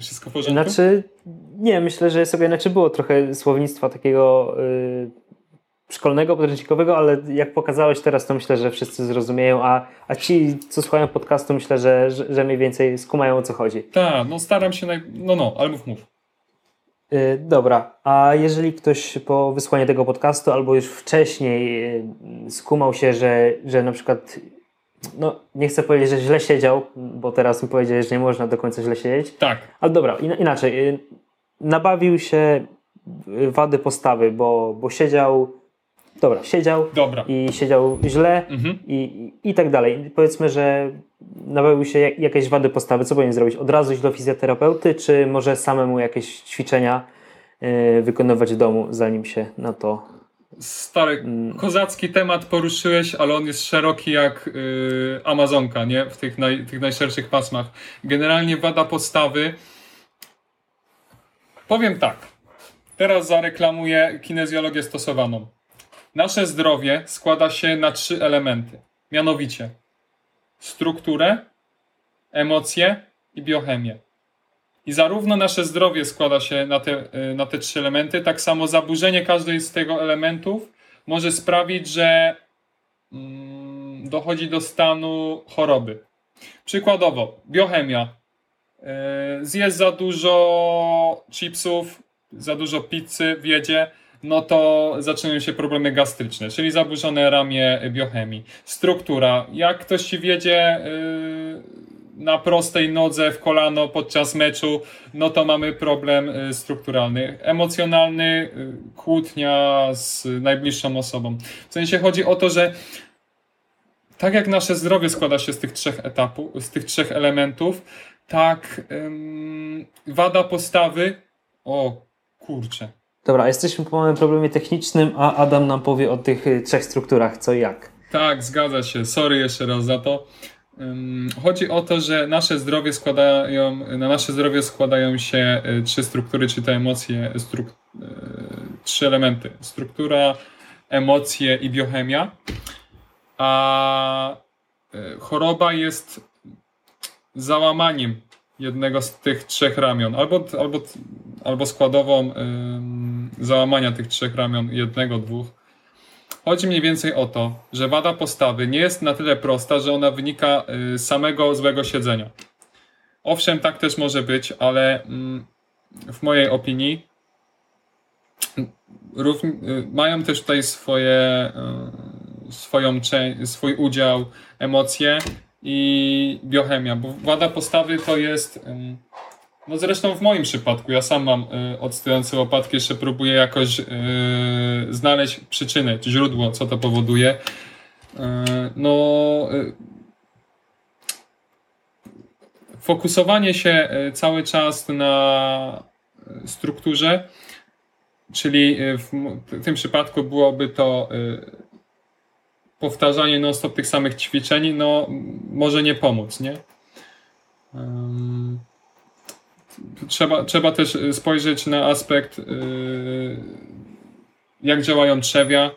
Speaker 2: Wszystko w porządku?
Speaker 1: Znaczy, nie, myślę, że sobie inaczej było trochę słownictwa takiego... Yy szkolnego, podręcznikowego, ale jak pokazałeś teraz, to myślę, że wszyscy zrozumieją, a, a ci, co słuchają podcastu, myślę, że, że, że mniej więcej skumają o co chodzi.
Speaker 2: Tak, no staram się, naj... no no, ale mów, mów.
Speaker 1: Yy, dobra, a jeżeli ktoś po wysłaniu tego podcastu albo już wcześniej yy, skumał się, że, że na przykład no nie chcę powiedzieć, że źle siedział, bo teraz mi powiedziałeś, że nie można do końca źle siedzieć.
Speaker 2: Tak.
Speaker 1: Ale dobra, in, inaczej. Yy, nabawił się wady postawy, bo, bo siedział Dobra, siedział
Speaker 2: Dobra.
Speaker 1: i siedział źle mhm. i, i, tak dalej. Powiedzmy, że nabawił się jakieś wady postawy. Co powinien zrobić? Od razu iść do fizjoterapeuty, czy może samemu jakieś ćwiczenia yy, wykonywać w domu, zanim się na to...
Speaker 2: Stary, mm. kozacki temat poruszyłeś, ale on jest szeroki jak yy, Amazonka, nie? W tych, naj, tych najszerszych pasmach. Generalnie wada postawy... Powiem tak. Teraz zareklamuję kinezjologię stosowaną Nasze zdrowie składa się na trzy elementy. Mianowicie strukturę, emocje i biochemię. I zarówno nasze zdrowie składa się na te, y, na te trzy elementy, tak samo zaburzenie każdej z tego elementów może sprawić, że mm, dochodzi do stanu choroby. Przykładowo, biochemia. Yy, zjesz za dużo chipsów, za dużo pizzy w jedzie, no to zaczynają się problemy gastryczne, czyli zaburzone ramię biochemii. Struktura. Jak ktoś ci wiedzie yy, na prostej nodze w kolano podczas meczu, no to mamy problem yy, strukturalny. Emocjonalny, yy, kłótnia z najbliższą osobą. W sensie chodzi o to, że tak jak nasze zdrowie składa się z tych trzech etapów, z tych trzech elementów, tak wada postawy. O kurczę,
Speaker 1: Dobra, jesteśmy po małym problemie technicznym, a Adam nam powie o tych y, trzech strukturach, co i jak.
Speaker 2: Tak, zgadza się. Sorry jeszcze raz za to. Chodzi o to, że nasze zdrowie składają, na nasze zdrowie składają się y, trzy struktury, czy te emocje, y, trzy elementy. Struktura, emocje i biochemia. A choroba jest załamaniem jednego z tych trzech ramion, albo, albo, albo składową załamania tych trzech ramion, jednego, dwóch. Chodzi mniej więcej o to, że wada postawy nie jest na tyle prosta, że ona wynika y, z samego złego siedzenia. Owszem, tak też może być, ale mm, w mojej opinii y, mają też tutaj swoje, y, swoją, swój udział emocje i biochemia, bo wada postawy to jest no zresztą w moim przypadku, ja sam mam y, odstające łopatki, jeszcze próbuję jakoś y, znaleźć przyczynę, czy źródło, co to powoduje. Y, no, y, fokusowanie się y, cały czas na strukturze, czyli w, tym przypadku byłoby to y, powtarzanie non-stop tych samych ćwiczeń, no może nie pomóc, nie? Trzeba, trzeba też y, spojrzeć na aspekt, y, jak działają trzewia,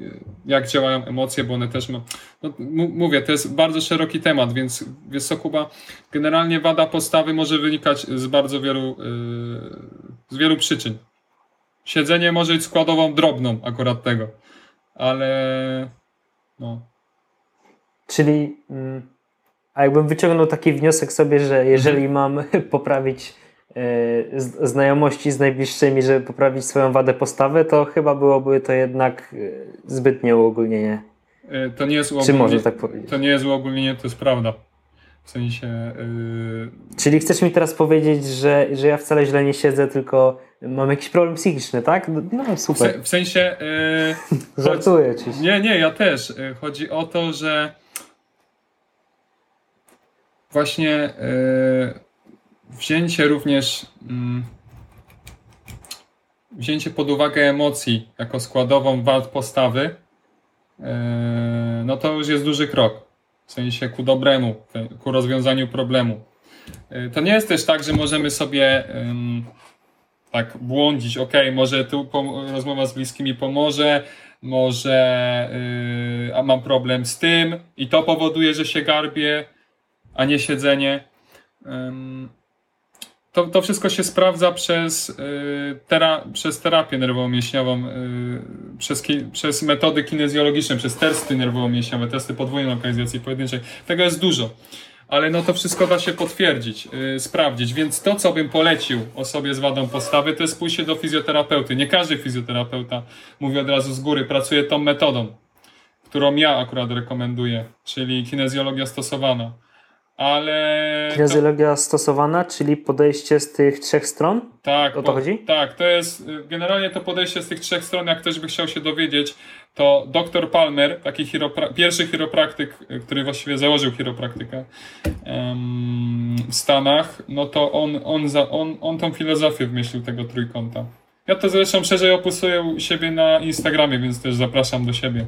Speaker 2: y, jak działają emocje, bo one też ma. No, mówię, to jest bardzo szeroki temat, więc wiesz co, Kuba, generalnie wada postawy może wynikać z bardzo wielu, z wielu przyczyn. Siedzenie może być składową drobną akurat tego, ale no.
Speaker 1: Czyli. Mm a jakbym wyciągnął taki wniosek sobie, że jeżeli mam poprawić e, znajomości z najbliższymi, żeby poprawić swoją wadę postawy, to chyba byłoby to jednak e, zbytnie uogólnienie.
Speaker 2: E, to nie jest uogólnienie. Czy można tak powiedzieć? To nie jest uogólnienie, to jest prawda. W sensie. Yy...
Speaker 1: Czyli chcesz mi teraz powiedzieć, że, że ja wcale źle nie siedzę, tylko mam jakiś problem psychiczny, tak? No super.
Speaker 2: W, w sensie.
Speaker 1: Yy, Żartuję ci.
Speaker 2: Nie, nie, ja też. Chodzi o to, że właśnie e, wzięcie również mm, wzięcie pod uwagę emocji jako składową wad postawy, e, no to już jest duży krok. W sensie ku dobremu, ku rozwiązaniu problemu. E, to nie jest też tak, że możemy sobie tak błądzić, ok, może tu rozmowa z bliskimi pomoże, może yy, a mam problem z tym i to powoduje, że się garbię a nie siedzenie. To, to wszystko się sprawdza przez, y, tera, przez terapię nerwowo-mięśniową, y, przez, przez metody kinezjologiczne, przez testy nerwowo-mięśniowe, testy podwójnej lokalizacji pojedynczej. Tego jest dużo. Ale no to wszystko da się potwierdzić, y, sprawdzić. Więc to, co bym polecił osobie z wadą postawy, to jest pójście do fizjoterapeuty. Nie każdy fizjoterapeuta, mówię od razu z góry, pracuje tą metodą, którą ja akurat rekomenduję, czyli kinezjologia stosowana ale...
Speaker 1: Kinezjologia to... stosowana, czyli podejście z tych trzech stron?
Speaker 2: Tak.
Speaker 1: O to po, chodzi?
Speaker 2: Tak, to jest generalnie to podejście z tych trzech stron, jak ktoś by chciał się dowiedzieć, to dr Palmer, taki chiropra pierwszy chiropraktyk, który właściwie założył chiropraktykę w Stanach, no to on, on, za, on, on tą filozofię wymyślił tego trójkąta. Ja to zresztą szerzej opisuję u siebie na Instagramie, więc też zapraszam do siebie.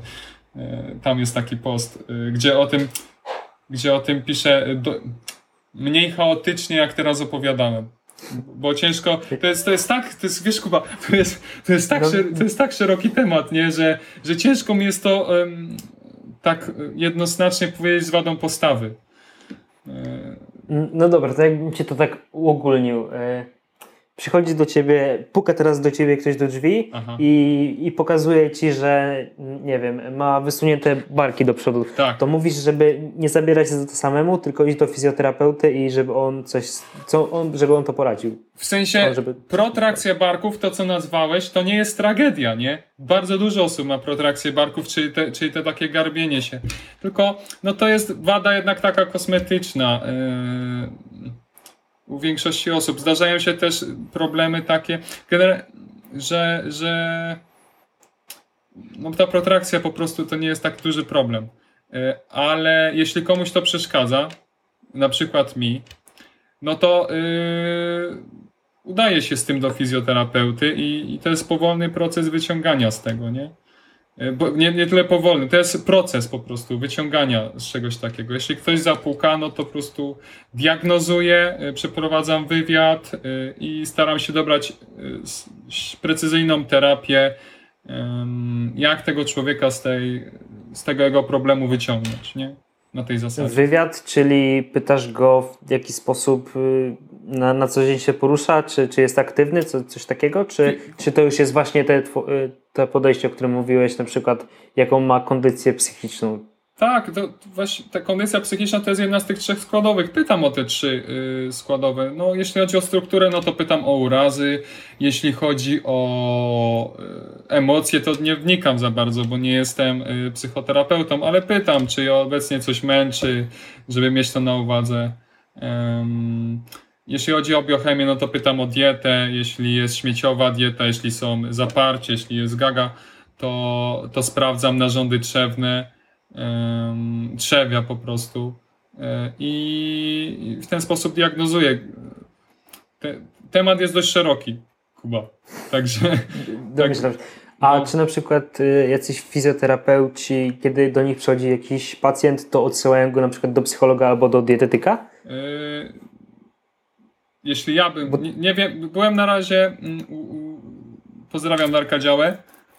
Speaker 2: E, tam jest taki post, e, gdzie o tym gdzie o tym piszę do, mniej chaotycznie, jak teraz opowiadałem. Bo ciężko, to jest, to jest tak, to jest, wiesz Kuba, to jest, to jest, tak, no. to jest tak szeroki temat, nie, że, że ciężko mi jest to um, tak jednoznacznie powiedzieć z wadą postawy.
Speaker 1: No dobra, to jakbym cię to tak uogólnił. Przychodzi do ciebie, puka teraz do ciebie ktoś do drzwi i, i pokazuje ci, że nie wiem, ma wysunięte barki do przodu. Tak. To mówisz, żeby nie zabierać się za to samemu, tylko iść do fizjoterapeuty i żeby on coś, co on, żeby on to poradził.
Speaker 2: W sensie on, żeby... protrakcja barków, to co nazwałeś, to nie jest tragedia, nie? Bardzo dużo osób ma protrakcję barków, czyli te, czyli te takie garbienie się. Tylko, no to jest wada jednak taka kosmetyczna. Yy większości osób. Zdarzają się też problemy takie, że, że no ta protrakcja po prostu to nie jest tak duży problem. E, ale jeśli komuś to przeszkadza, na przykład mi, no to yy, udaje się z tym do fizjoterapeuty i, i to jest powolny proces wyciągania z tego, nie? E, bo nie, nie tyle powolny, to jest proces po prostu wyciągania z czegoś takiego. Jeśli ktoś zapuka, no to po prostu diagnozuję, e, przeprowadzam wywiad e, i staram się dobrać precyzyjną terapię, jak tego człowieka z, tej, z tego jego problemu wyciągnąć, nie? Na tej zasadzie.
Speaker 1: Wywiad, czyli pytasz go w jaki sposób y, na, na co dzień się porusza, czy, czy jest aktywny, co, coś takiego, czy, czy to już jest właśnie te to podejście, o którym mówiłeś, na przykład jaką ma kondycję psychiczną.
Speaker 2: Tak, to właśnie ta kondycja psychiczna to jest jedna z tych trzech składowych. Pytam o te trzy y, składowe. No, jeśli chodzi o strukturę, no to pytam o urazy. Jeśli chodzi o y, emocje, to nie wnikam za bardzo, bo nie jestem y, psychoterapeutą, ale pytam, czy obecnie coś męczy, żeby mieć to na uwadze. Jeśli chodzi o biochemię, no to pytam o dietę. Jeśli jest śmieciowa dieta, jeśli są zaparcie, jeśli jest gaga, to, to sprawdzam narządy trzewne trzewia po prostu e, i w ten sposób diagnozuję. Te, temat jest dość szeroki, Kuba. Także.
Speaker 1: Domyślam. Tak. A no. czy na przykład y, jacyś fizjoterapeuci, kiedy do nich przychodzi jakiś pacjent, to odsyłają go na przykład do psychologa albo do dietetyka? E,
Speaker 2: jeśli ja bym. Bo... Nie, nie, wiem, byłem na razie. Mm, pozdrawiam Darka Działę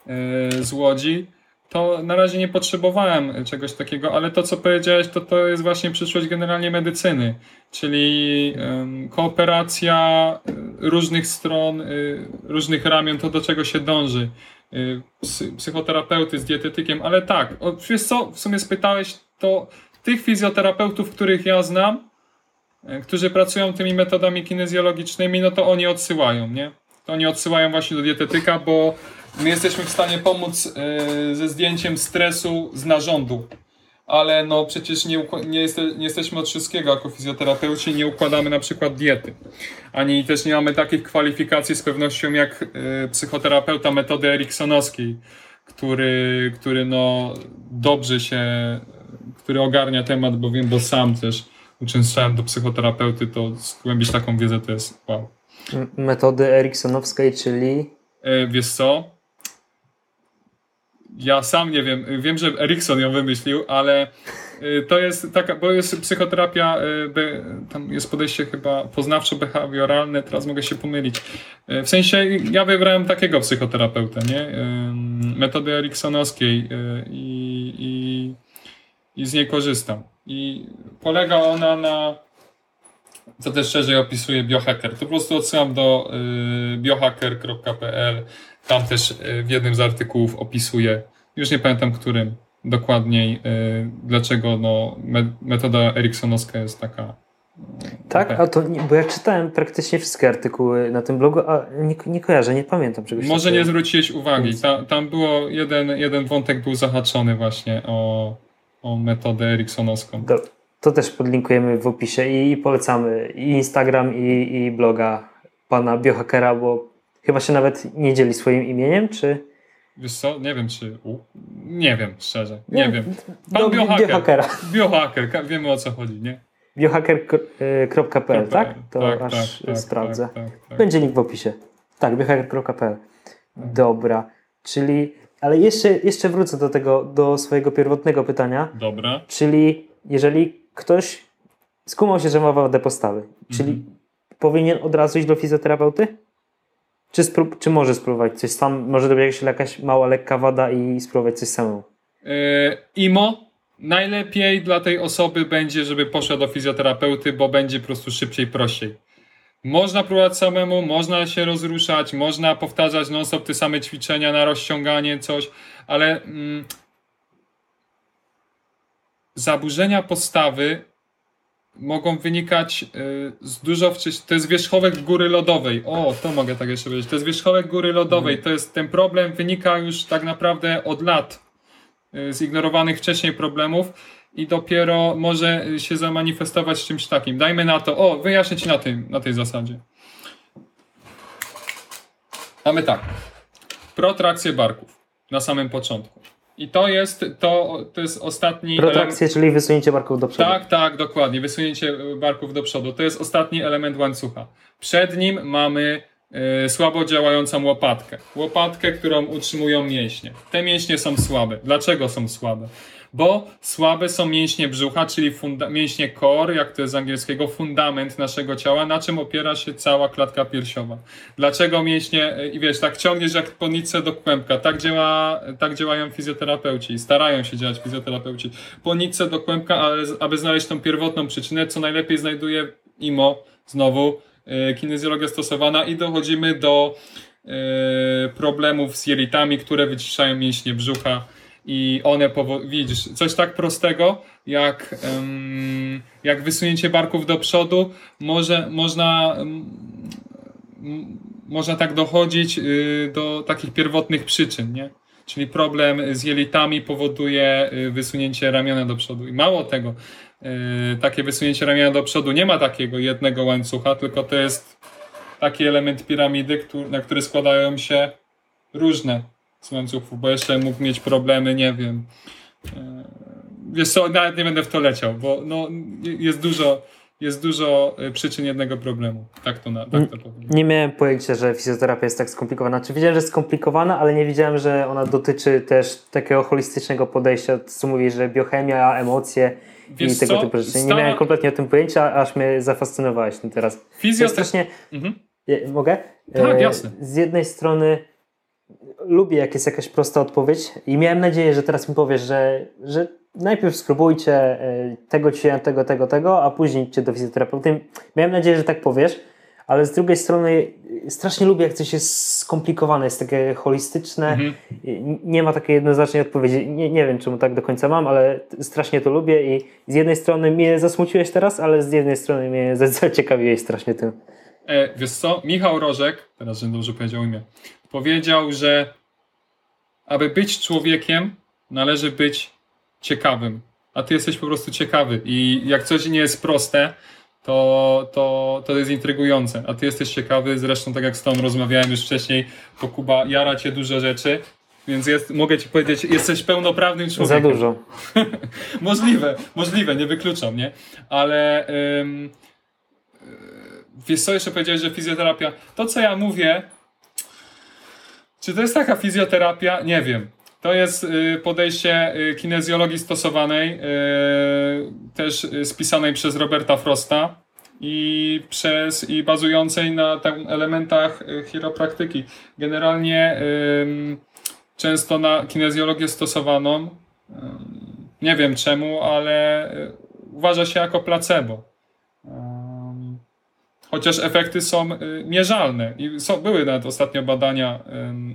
Speaker 2: e, z Łodzi to na razie nie potrzebowałem czegoś takiego, ale to, co powiedziałeś, to to jest właśnie przyszłość generalnie medycyny, czyli kooperacja y, różnych stron, y, różnych ramion, to do czego się dąży. Psychoterapeuty z dietetykiem, ale tak, o, wiesz co, w sumie spytałeś, to tych fizjoterapeutów, których ja znam, którzy pracują tymi metodami kinezjologicznymi, no to oni odsyłają, nie? To oni odsyłają właśnie do dietetyka, bo my jesteśmy w stanie pomóc e, ze zdjęciem stresu z narządu. Ale no przecież nie, nie, nie jesteśmy od wszystkiego jako fizjoterapeuci, nie układamy na przykład diety. Ani też nie mamy takich kwalifikacji z pewnością jak e, psychoterapeuta metody eriksonowskiej, który, który no dobrze się, który ogarnia temat, bo wiem, bo sam też uczęszczałem do psychoterapeuty, to zgłębić taką wiedzę to jest wow.
Speaker 1: Metody eriksonowskiej, czyli?
Speaker 2: E, wiesz co? ja sam nie wiem, wiem, że Erikson ją wymyślił, ale y, to jest taka, bo jest psychoterapia, y, tam jest podejście chyba poznawczo-behawioralne, teraz mogę się pomylić. W sensie ja wybrałem takiego psychoterapeutę, nie? Metody eriksonowskiej i, i, i z niej korzystam. I polega ona na, co też szerzej opisuje biohacker. To po prostu odsyłam do biohacker.pl tam też e, w jednym z artykułów opisuje, już nie pamiętam którym dokładniej, e, dlaczego no, metoda eriksonowska jest taka.
Speaker 1: Tak, a to, bo ja czytałem praktycznie wszystkie artykuły na tym blogu, a nie, nie kojarzę, nie pamiętam czegoś
Speaker 2: Może takiego. nie zwróciłeś uwagi. Ta, tam było jeden, jeden wątek był zahaczony właśnie o, o metodę eriksonowską.
Speaker 1: Do, to też podlinkujemy w opisie i polecamy i Instagram, i, i bloga pana biohackera, bo Chyba się nawet nie dzieli swoim imieniem, czy...
Speaker 2: Wiesz co, nie wiem czy... U, nie wiem, szczerze, nie, nie wiem. Pan biohacker, biohackera. biohacker, wiemy o co chodzi, nie?
Speaker 1: biohacker.pl, tak? To tak, aż tak, tak sprawdzę. Tak, tak, tak, Będzie link w opisie. Tak, biohacker.pl. Dobra, czyli... Ale jeszcze, jeszcze wrócę do tego, do swojego pierwotnego pytania.
Speaker 2: Dobra.
Speaker 1: Czyli jeżeli ktoś skumał się, że ma wadę postawy, czyli mhm. powinien od razu iść do fizjoterapeuty? Czy, spró- czy może spróbować coś sam? Może to być jakaś mała, lekka wada i spróbować coś samemu? Yy,
Speaker 2: IMO najlepiej dla tej osoby będzie, żeby poszła do fizjoterapeuty, bo będzie po prostu szybciej, prościej. Można próbować samemu, można się rozruszać, można powtarzać non-stop te same ćwiczenia na rozciąganie, coś, ale mm, zaburzenia postawy mogą wynikać y, z dużo wcześniej. To jest wierzchołek góry lodowej. O, to mogę tak jeszcze powiedzieć. To jest wierzchołek góry lodowej. To jest ten problem wynika już tak naprawdę od lat y, zignorowanych wcześniej problemów i dopiero może się zamanifestować czymś takim. Dajmy na to. O, wyjaśnię ci na, tym, na tej zasadzie. Mamy tak. Protrakcję barków na samym początku. I to jest, to, to jest ostatni.
Speaker 1: Protrakcja, czyli wysunięcie barków do przodu.
Speaker 2: Tak, tak, dokładnie. Wysunięcie barków do przodu. To jest ostatni element łańcucha. Przed nim mamy y, słabo działającą łopatkę. Łopatkę, którą utrzymują mięśnie. Te mięśnie są słabe. Dlaczego są słabe? Bo słabe są mięśnie brzucha, czyli mięśnie core, jak to jest z angielskiego, fundament naszego ciała, na czym opiera się cała klatka piersiowa. Dlaczego mięśnie, i wiesz, tak ciągniesz jak po nitce do kłębka, tak, działa, tak działają fizjoterapeuci, starają się działać fizjoterapeuci. Po nitce do kłębka, ale aby znaleźć tą pierwotną przyczynę, co najlepiej znajduje IMO, znowu, e, kinezjologia stosowana i dochodzimy do problemów z jelitami, które wyciszają mięśnie brzucha i one widzisz, coś tak prostego jak, jak wysunięcie barków do przodu może, można można tak dochodzić y, do takich pierwotnych przyczyn, nie? Czyli problem z jelitami powoduje y, wysunięcie ramiona do przodu. I mało tego, y, takie wysunięcie ramiona do przodu nie ma takiego jednego łańcucha, tylko to jest taki element piramidy, na który składają się różne z łańcuchów, bo jeszcze mógł mieć problemy, nie wiem. Wiesz co, nawet nie będę w to leciał, bo no, jest dużo jest dużo y, przyczyn jednego problemu. Tak to, na, tak to powiem.
Speaker 1: Nie miałem pojęcia, że fizjoterapia jest tak skomplikowana. Czy wiedziałem, że jest skomplikowana, ale nie wiedziałem, że ona dotyczy też takiego holistycznego podejścia. Co mówisz, że biochemia, emocje Wiesz i tego co? typu rzeczy. Nie miałem kompletnie o tym pojęcia, aż mnie zafascynowałeś tym teraz. Fizjoterapia. Mhm. Mogę?
Speaker 2: Tak, jasne.
Speaker 1: Z jednej strony lubię, jak jest jakaś prosta odpowiedź i miałem nadzieję, że teraz mi powiesz, że, że najpierw spróbujcie e, tego ćwiczenia, tego, tego, tego, a później idźcie do fizjoterapeuty. Miałem nadzieję, że tak powiesz, ale z drugiej strony strasznie lubię, jak coś jest skomplikowane, jest takie holistyczne, mhm. nie ma takiej jednoznacznej odpowiedzi. Nie, nie wiem, czemu tak do końca mam, ale strasznie to lubię i z jednej strony mnie zasmuciłeś teraz, ale z jednej strony mnie zaciekawiłeś strasznie tym.
Speaker 2: E, wiesz co, Michał Rożek, teraz żebym dobrze powiedział imię, powiedział, że aby być człowiekiem, należy być ciekawym, a ty jesteś po prostu ciekawy i jak coś nie jest proste, to, to, to jest intrygujące, a ty jesteś ciekawy, zresztą tak jak z tą rozmawiałem już wcześniej, to Kuba jara cię dużo rzeczy, więc jest, mogę ci powiedzieć, jesteś pełnoprawnym człowiekiem.
Speaker 1: Za dużo.
Speaker 2: możliwe, możliwe, nie wykluczam, nie? Ale ym, wiesz co, jeszcze powiedziałeś, że fizjoterapia, to co ja mówię, czy to jest taka fizjoterapia? Nie wiem. To jest y, podejście y, kinezjologii stosowanej, y, też spisanej przez Roberta Frosta i, przez, i bazującej na elementach chiropraktyki. Generalnie często na kinezjologię stosowaną, nie wiem czemu, ale uważa się jako placebo. Chociaż efekty są mierzalne i są, były nawet ostatnio badania,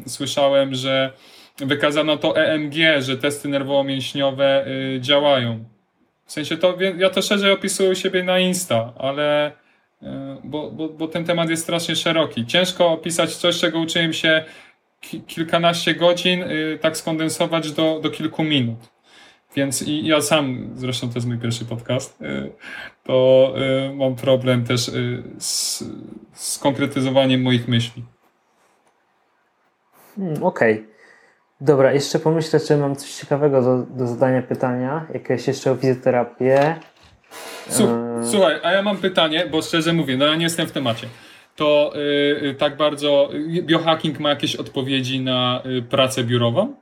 Speaker 2: słyszałem, że wykazano to EMG, że testy nerwowo-mięśniowe y, działają. W sensie to, ja to szerzej opisuję u siebie na Insta, ale y, bo, bo, bo ten temat jest strasznie szeroki. Ciężko opisać coś, czego uczyłem się ki kilkanaście godzin, y, tak skondensować do, do kilku minut. Więc i ja sam, zresztą to jest mój pierwszy podcast, to mam problem też z, z konkretyzowaniem moich myśli.
Speaker 1: Hmm, okej. Okay. Dobra, jeszcze pomyślę, czy mam coś ciekawego do, do zadania pytania. Jakieś jeszcze o fizjoterapię.
Speaker 2: Słuchaj, a ja mam pytanie, bo szczerze mówię, no ja nie jestem w temacie. To yy, tak bardzo. Biohacking ma jakieś odpowiedzi na yy, pracę biurową?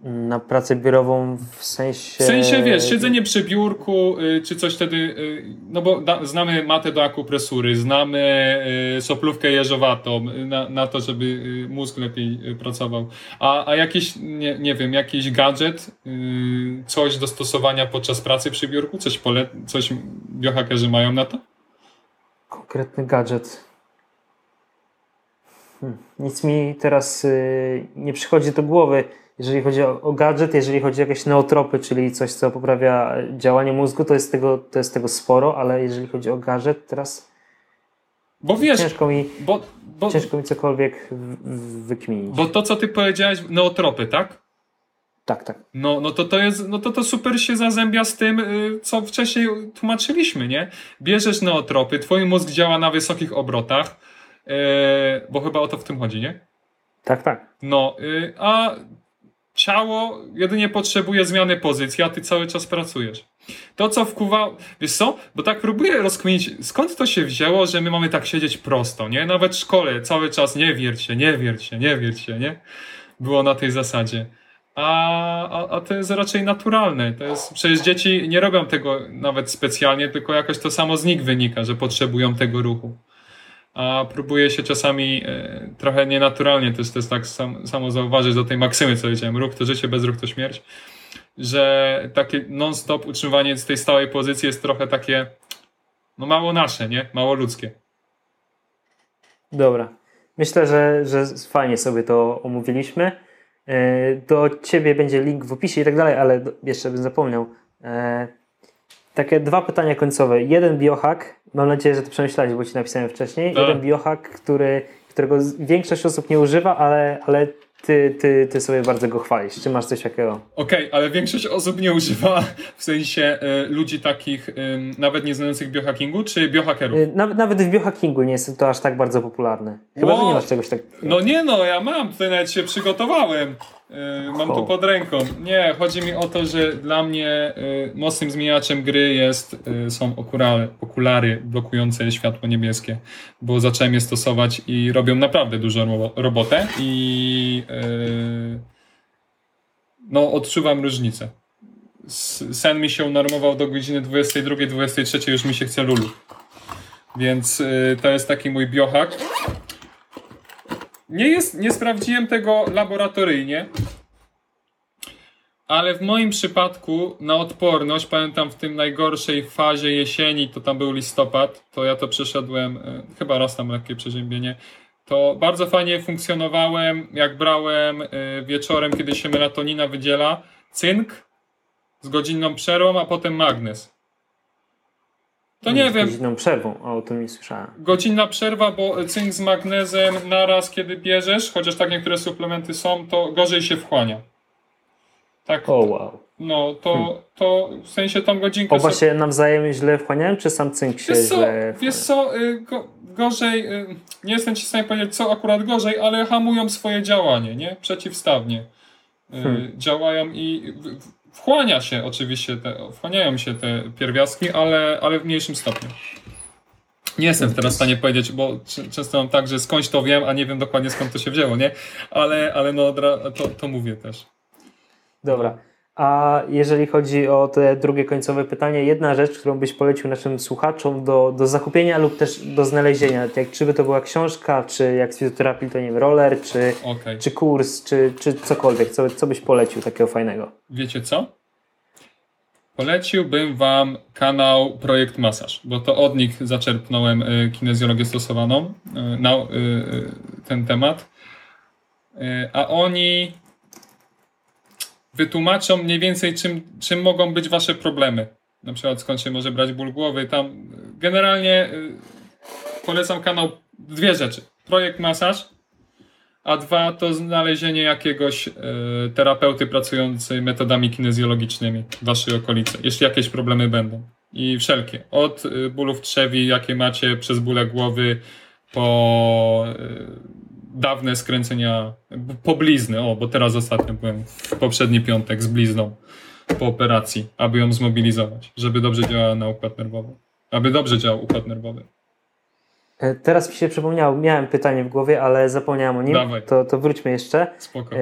Speaker 1: Na pracę biurową w sensie.
Speaker 2: W sensie, wiesz, siedzenie przy biurku, y, czy coś wtedy. Y, no bo da, znamy matę do akupresury, znamy y, soplówkę jeżowatą na, na to, żeby mózg lepiej pracował. A, a jakiś, nie, nie wiem, jakiś gadżet, coś do stosowania podczas pracy przy biurku? Coś, pole, coś biohackerzy mają na to?
Speaker 1: Konkretny gadżet. Hmm. Nic mi teraz nie przychodzi do głowy jeżeli chodzi o, o gadżet, jeżeli chodzi o jakieś neotropy, czyli coś, co poprawia działanie mózgu, to jest tego, to jest tego sporo, ale jeżeli chodzi o gadżet, teraz
Speaker 2: bo wiesz,
Speaker 1: ciężko mi, bo, bo, ciężko mi cokolwiek wykminić.
Speaker 2: Bo to, co ty powiedziałeś, neotropy, tak?
Speaker 1: Tak, tak.
Speaker 2: No, no to to jest, no to to super się zazębia z tym, y, co wcześniej tłumaczyliśmy, nie? Bierzesz neotropy, twój mózg działa na wysokich obrotach, yy, bo chyba o to w tym chodzi, nie?
Speaker 1: Tak, tak.
Speaker 2: No, yy, a ciało jedynie potrzebuje zmiany pozycji, a ty cały czas pracujesz. To, co wkuwa, wiesz co? Bo tak próbuję rozkminić, skąd to się wzięło, że my mamy tak siedzieć prosto, nie? Nawet w szkole cały czas nie wierć się, nie wierć się, nie wierć się, nie? Było na tej zasadzie. A, a, a to jest raczej naturalne. To jest, przecież dzieci nie robią tego nawet specjalnie, tylko jakoś to samo z nich wynika, że potrzebują tego ruchu a próbuje się czasami e, trochę nienaturalnie też, też tak sam, samo zauważyć do tej maksymy, co powiedziałem, ruch to życie, bez ruch to śmierć, że takie non-stop utrzymywanie z tej stałej pozycji jest trochę takie no mało nasze, nie? Mało ludzkie.
Speaker 1: Dobra. Myślę, że, że fajnie sobie to omówiliśmy. E, do ciebie będzie link w opisie i tak dalej, ale jeszcze bym zapomniał. E, takie dwa pytania końcowe. Jeden biohack, mam nadzieję, że to przemyślałeś, bo ci napisałem wcześniej. Tak. Jeden biohack, który, którego większość osób nie używa, ale, ale ty, ty, ty sobie bardzo go chwalisz. Czy masz coś takiego?
Speaker 2: Okej, okay, ale większość osób nie używa, w sensie y, ludzi takich y, nawet nie znających biohackingu, czy biohackerów? Y,
Speaker 1: nawet, nawet w biohackingu nie jest to aż tak bardzo popularne. Chyba, wow. że nie masz czegoś takiego.
Speaker 2: No nie no, ja mam, tutaj nawet się przygotowałem. Yy, mam to pod ręką. Nie, chodzi mi o to, że dla mnie yy, mocnym zmieniaczem gry jest, yy, są okulary, okulary blokujące światło niebieskie, bo zacząłem je stosować i robią naprawdę dużą robotę i no odczuwam różnicę. Sen mi się unormował do godziny 22-23, już mi się chce lulu. Więc to jest taki mój biohack. Nie, jest, nie sprawdziłem tego laboratoryjnie, ale w moim przypadku na odporność, pamiętam w tym najgorszej fazie jesieni, to tam był listopad, to ja to przeszedłem, e, chyba raz tam lekkie przeziębienie, to bardzo fajnie funkcjonowałem, jak brałem e, wieczorem, kiedy się melatonina wydziela, cynk z godzinną przerwą, a potem magnez.
Speaker 1: To nie wiem. Godzinną przerwą, o tym nie słyszałem.
Speaker 2: Godzinna przerwa, bo cynk z magnezem naraz, kiedy bierzesz, chociaż tak niektóre suplementy są, to gorzej się wchłania.
Speaker 1: Tak. O wow.
Speaker 2: No, to, hmm. to w sensie tam godzinkę...
Speaker 1: Oba się nawzajem źle wchłaniają, czy sam cynk się wiesz co, źle
Speaker 2: Wiesz co, y, go, gorzej, y, nie jestem ci w stanie powiedzieć, co akurat gorzej, ale hamują swoje działanie, nie? Przeciwstawnie. Y, hmm. Działają i Wchłania się oczywiście, te, wchłaniają się te pierwiastki, ale, ale w mniejszym stopniu. Nie jestem teraz w stanie powiedzieć, bo często mam tak, że skądś to wiem, a nie wiem dokładnie skąd to się wzięło, nie? Ale, ale no, to, to mówię też.
Speaker 1: Dobra. A jeżeli chodzi o te drugie końcowe pytanie, jedna rzecz, którą byś polecił naszym słuchaczom do, do zakupienia lub też do znalezienia, jak, czy by to była książka, czy jak z fizjoterapii to nie wiem, roller, czy, okay. czy kurs, czy, czy cokolwiek, co, co byś polecił takiego fajnego?
Speaker 2: Wiecie co? Poleciłbym Wam kanał Projekt Masaż, bo to od nich zaczerpnąłem y, kinezjologię stosowaną y, na y, ten temat. A oni wytłumaczą mniej więcej, czym, czym mogą być wasze problemy. Na przykład skąd się może brać ból głowy. Tam generalnie y, polecam kanał dwie rzeczy. Projekt masaż, a dwa to znalezienie jakiegoś y, terapeuty pracujący metodami kinezjologicznymi w waszej okolicy, jeśli jakieś problemy będą. I wszelkie. Od y, bólów trzewi, jakie macie, przez bóle głowy, po y, dawne skręcenia, poblizny, o, bo teraz ostatnio byłem w poprzedni piątek z blizną po operacji, aby ją zmobilizować, żeby dobrze działała na układ nerwowy. Aby dobrze działał układ nerwowy.
Speaker 1: E, teraz mi się przypomniało, miałem pytanie w głowie, ale zapomniałem o nim. Dawaj. To, to wróćmy jeszcze.
Speaker 2: Spoko.
Speaker 1: E,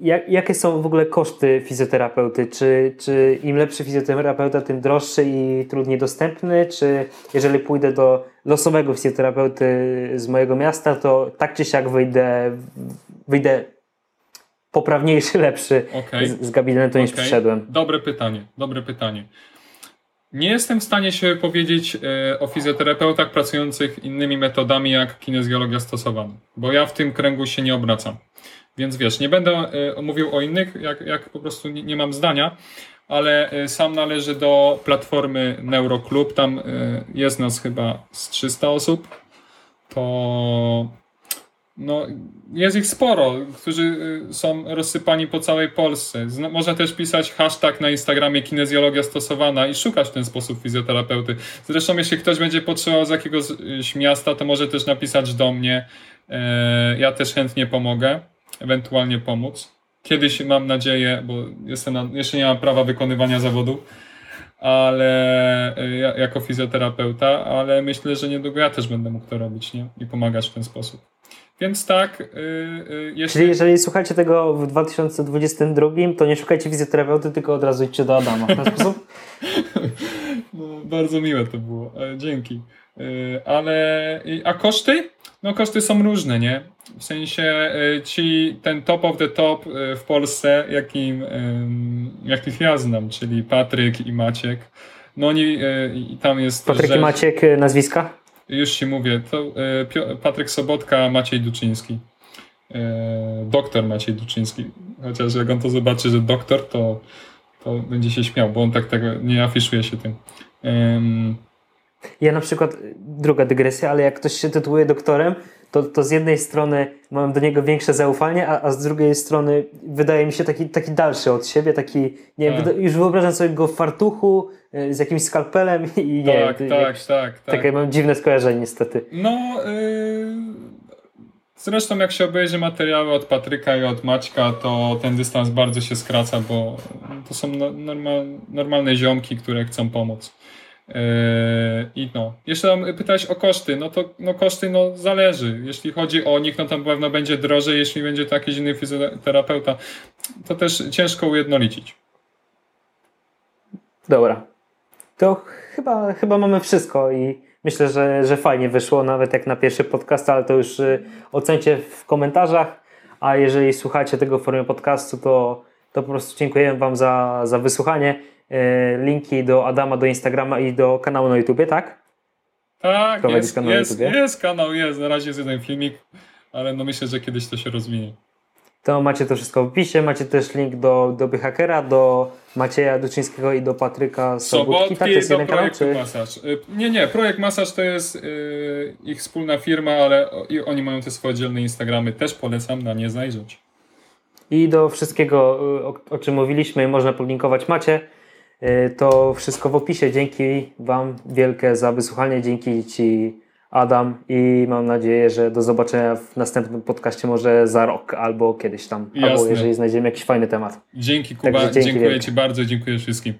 Speaker 1: jak, jakie są w ogóle koszty fizjoterapeuty? Czy, czy im lepszy fizjoterapeuta, tym droższy i trudniej dostępny? Czy jeżeli pójdę do losowego fizjoterapeuty z mojego miasta, to tak czy siak wyjdę, wyjdę poprawniejszy, lepszy okay. z, z gabinetu okay. niż przyszedłem?
Speaker 2: Dobre pytanie, dobre pytanie. Nie jestem w stanie się powiedzieć e, o fizjoterapeutach pracujących innymi metodami jak kinezjologia stosowana, bo ja w tym kręgu się nie obracam. Więc wiesz, nie będę e, mówił o innych, jak, jak po prostu nie, nie mam zdania, ale e, sam należy do platformy Neuroclub. Tam jest nas chyba z 300 osób. To no, jest ich sporo, którzy y, są rozsypani po całej Polsce. Można też pisać hashtag na Instagramie kinezjologia stosowana i szukać w ten sposób fizjoterapeuty. Zresztą jeśli ktoś będzie potrzebował z jakiegoś miasta, to może też napisać do mnie. E, ja też chętnie pomogę, ewentualnie pomóc. Kiedyś mam nadzieję, bo jestem na, jeszcze nie mam prawa wykonywania zawodu, ale e, jako fizjoterapeuta, ale myślę, że niedługo ja też będę mógł to robić nie? i pomagać w ten sposób. Więc tak. Yy,
Speaker 1: jeśli... Czyli jeżeli słuchacie tego w 2022, to nie szukajcie fizjoterapeuty, tylko od razu idźcie do Adama. W ten sposób?
Speaker 2: no, bardzo miłe to było. E, dzięki. Yy, ale. A koszty? No, koszty są różne, nie? W sensie yy, ci ten top of the top w Polsce, jakim, jakich ja znam, czyli Patryk i Maciek. No oni tam jest.
Speaker 1: Patryk że... i Maciek nazwiska?
Speaker 2: Już Ci mówię, to e, Patryk Sobotka, Maciej Duczyński. E, doktor Maciej Duczyński. Chociaż jak on to zobaczy, że doktor, to, to będzie się śmiał, bo on tak tego nie afiszuje się tym.
Speaker 1: Ja na przykład, druga dygresja, ale jak ktoś się tytułuje doktorem, to, to z jednej strony mam do niego większe zaufanie, a, a z drugiej strony wydaje mi się taki, taki dalszy od siebie, taki, nie wiem, tak. już wyobrażam sobie go w fartuchu y, z jakimś skalpelem i nie
Speaker 2: tak, wiem, tak, jak, tak, tak.
Speaker 1: Takie mam dziwne skojarzenie niestety.
Speaker 2: No, yy, zresztą jak się obejrzy materiały od Patryka i od Maćka, to ten dystans bardzo się skraca, bo to są normal, normalne ziomki, które chcą pomóc. Yy, I no, jeszcze tam pytałeś o koszty, no to no koszty no zależy. Jeśli chodzi o nich, no to pewno będzie drożej, jeśli będzie to jakiś inny fizjoterapeuta, to też ciężko ujednolicić.
Speaker 1: Dobra. To chyba, chyba mamy wszystko i myślę, że, że fajnie wyszło, nawet jak na pierwszy podcast, ale to już y, ocencie w komentarzach, a jeżeli słuchacie tego w formie podcastu, to, to po prostu dziękujemy Wam za, za wysłuchanie. E, linki do Adama, do Instagrama i do kanału na YouTubie, tak?
Speaker 2: Tak, jest, kanał jest, jest kanał, jest. Na razie jest jeden filmik, ale no myślę, że kiedyś to się rozwinie.
Speaker 1: To macie to wszystko w opisie. Macie też link do, do Byhakera, do Macieja Duczyńskiego i do Patryka Sobotki.
Speaker 2: tak, to jest kanał, czy... Masaż. Y, nie, nie, projekt Masaż to jest yy, ich wspólna firma, ale oni mają te swoje oddzielne Instagramy. Też polecam na nie zajrzeć.
Speaker 1: I do wszystkiego, y, o, o czym mówiliśmy, można podlinkować macie. Y, to wszystko w opisie. Dzięki Wam wielkie za wysłuchanie. Dzięki Ci, Adam, i mam nadzieję, że do zobaczenia w następnym podcaście, może za rok albo kiedyś tam, Jasne. albo jeżeli znajdziemy jakiś fajny temat.
Speaker 2: Dzięki, Kuba. dzięki dziękuję wielkie. Ci bardzo. Dziękuję wszystkim.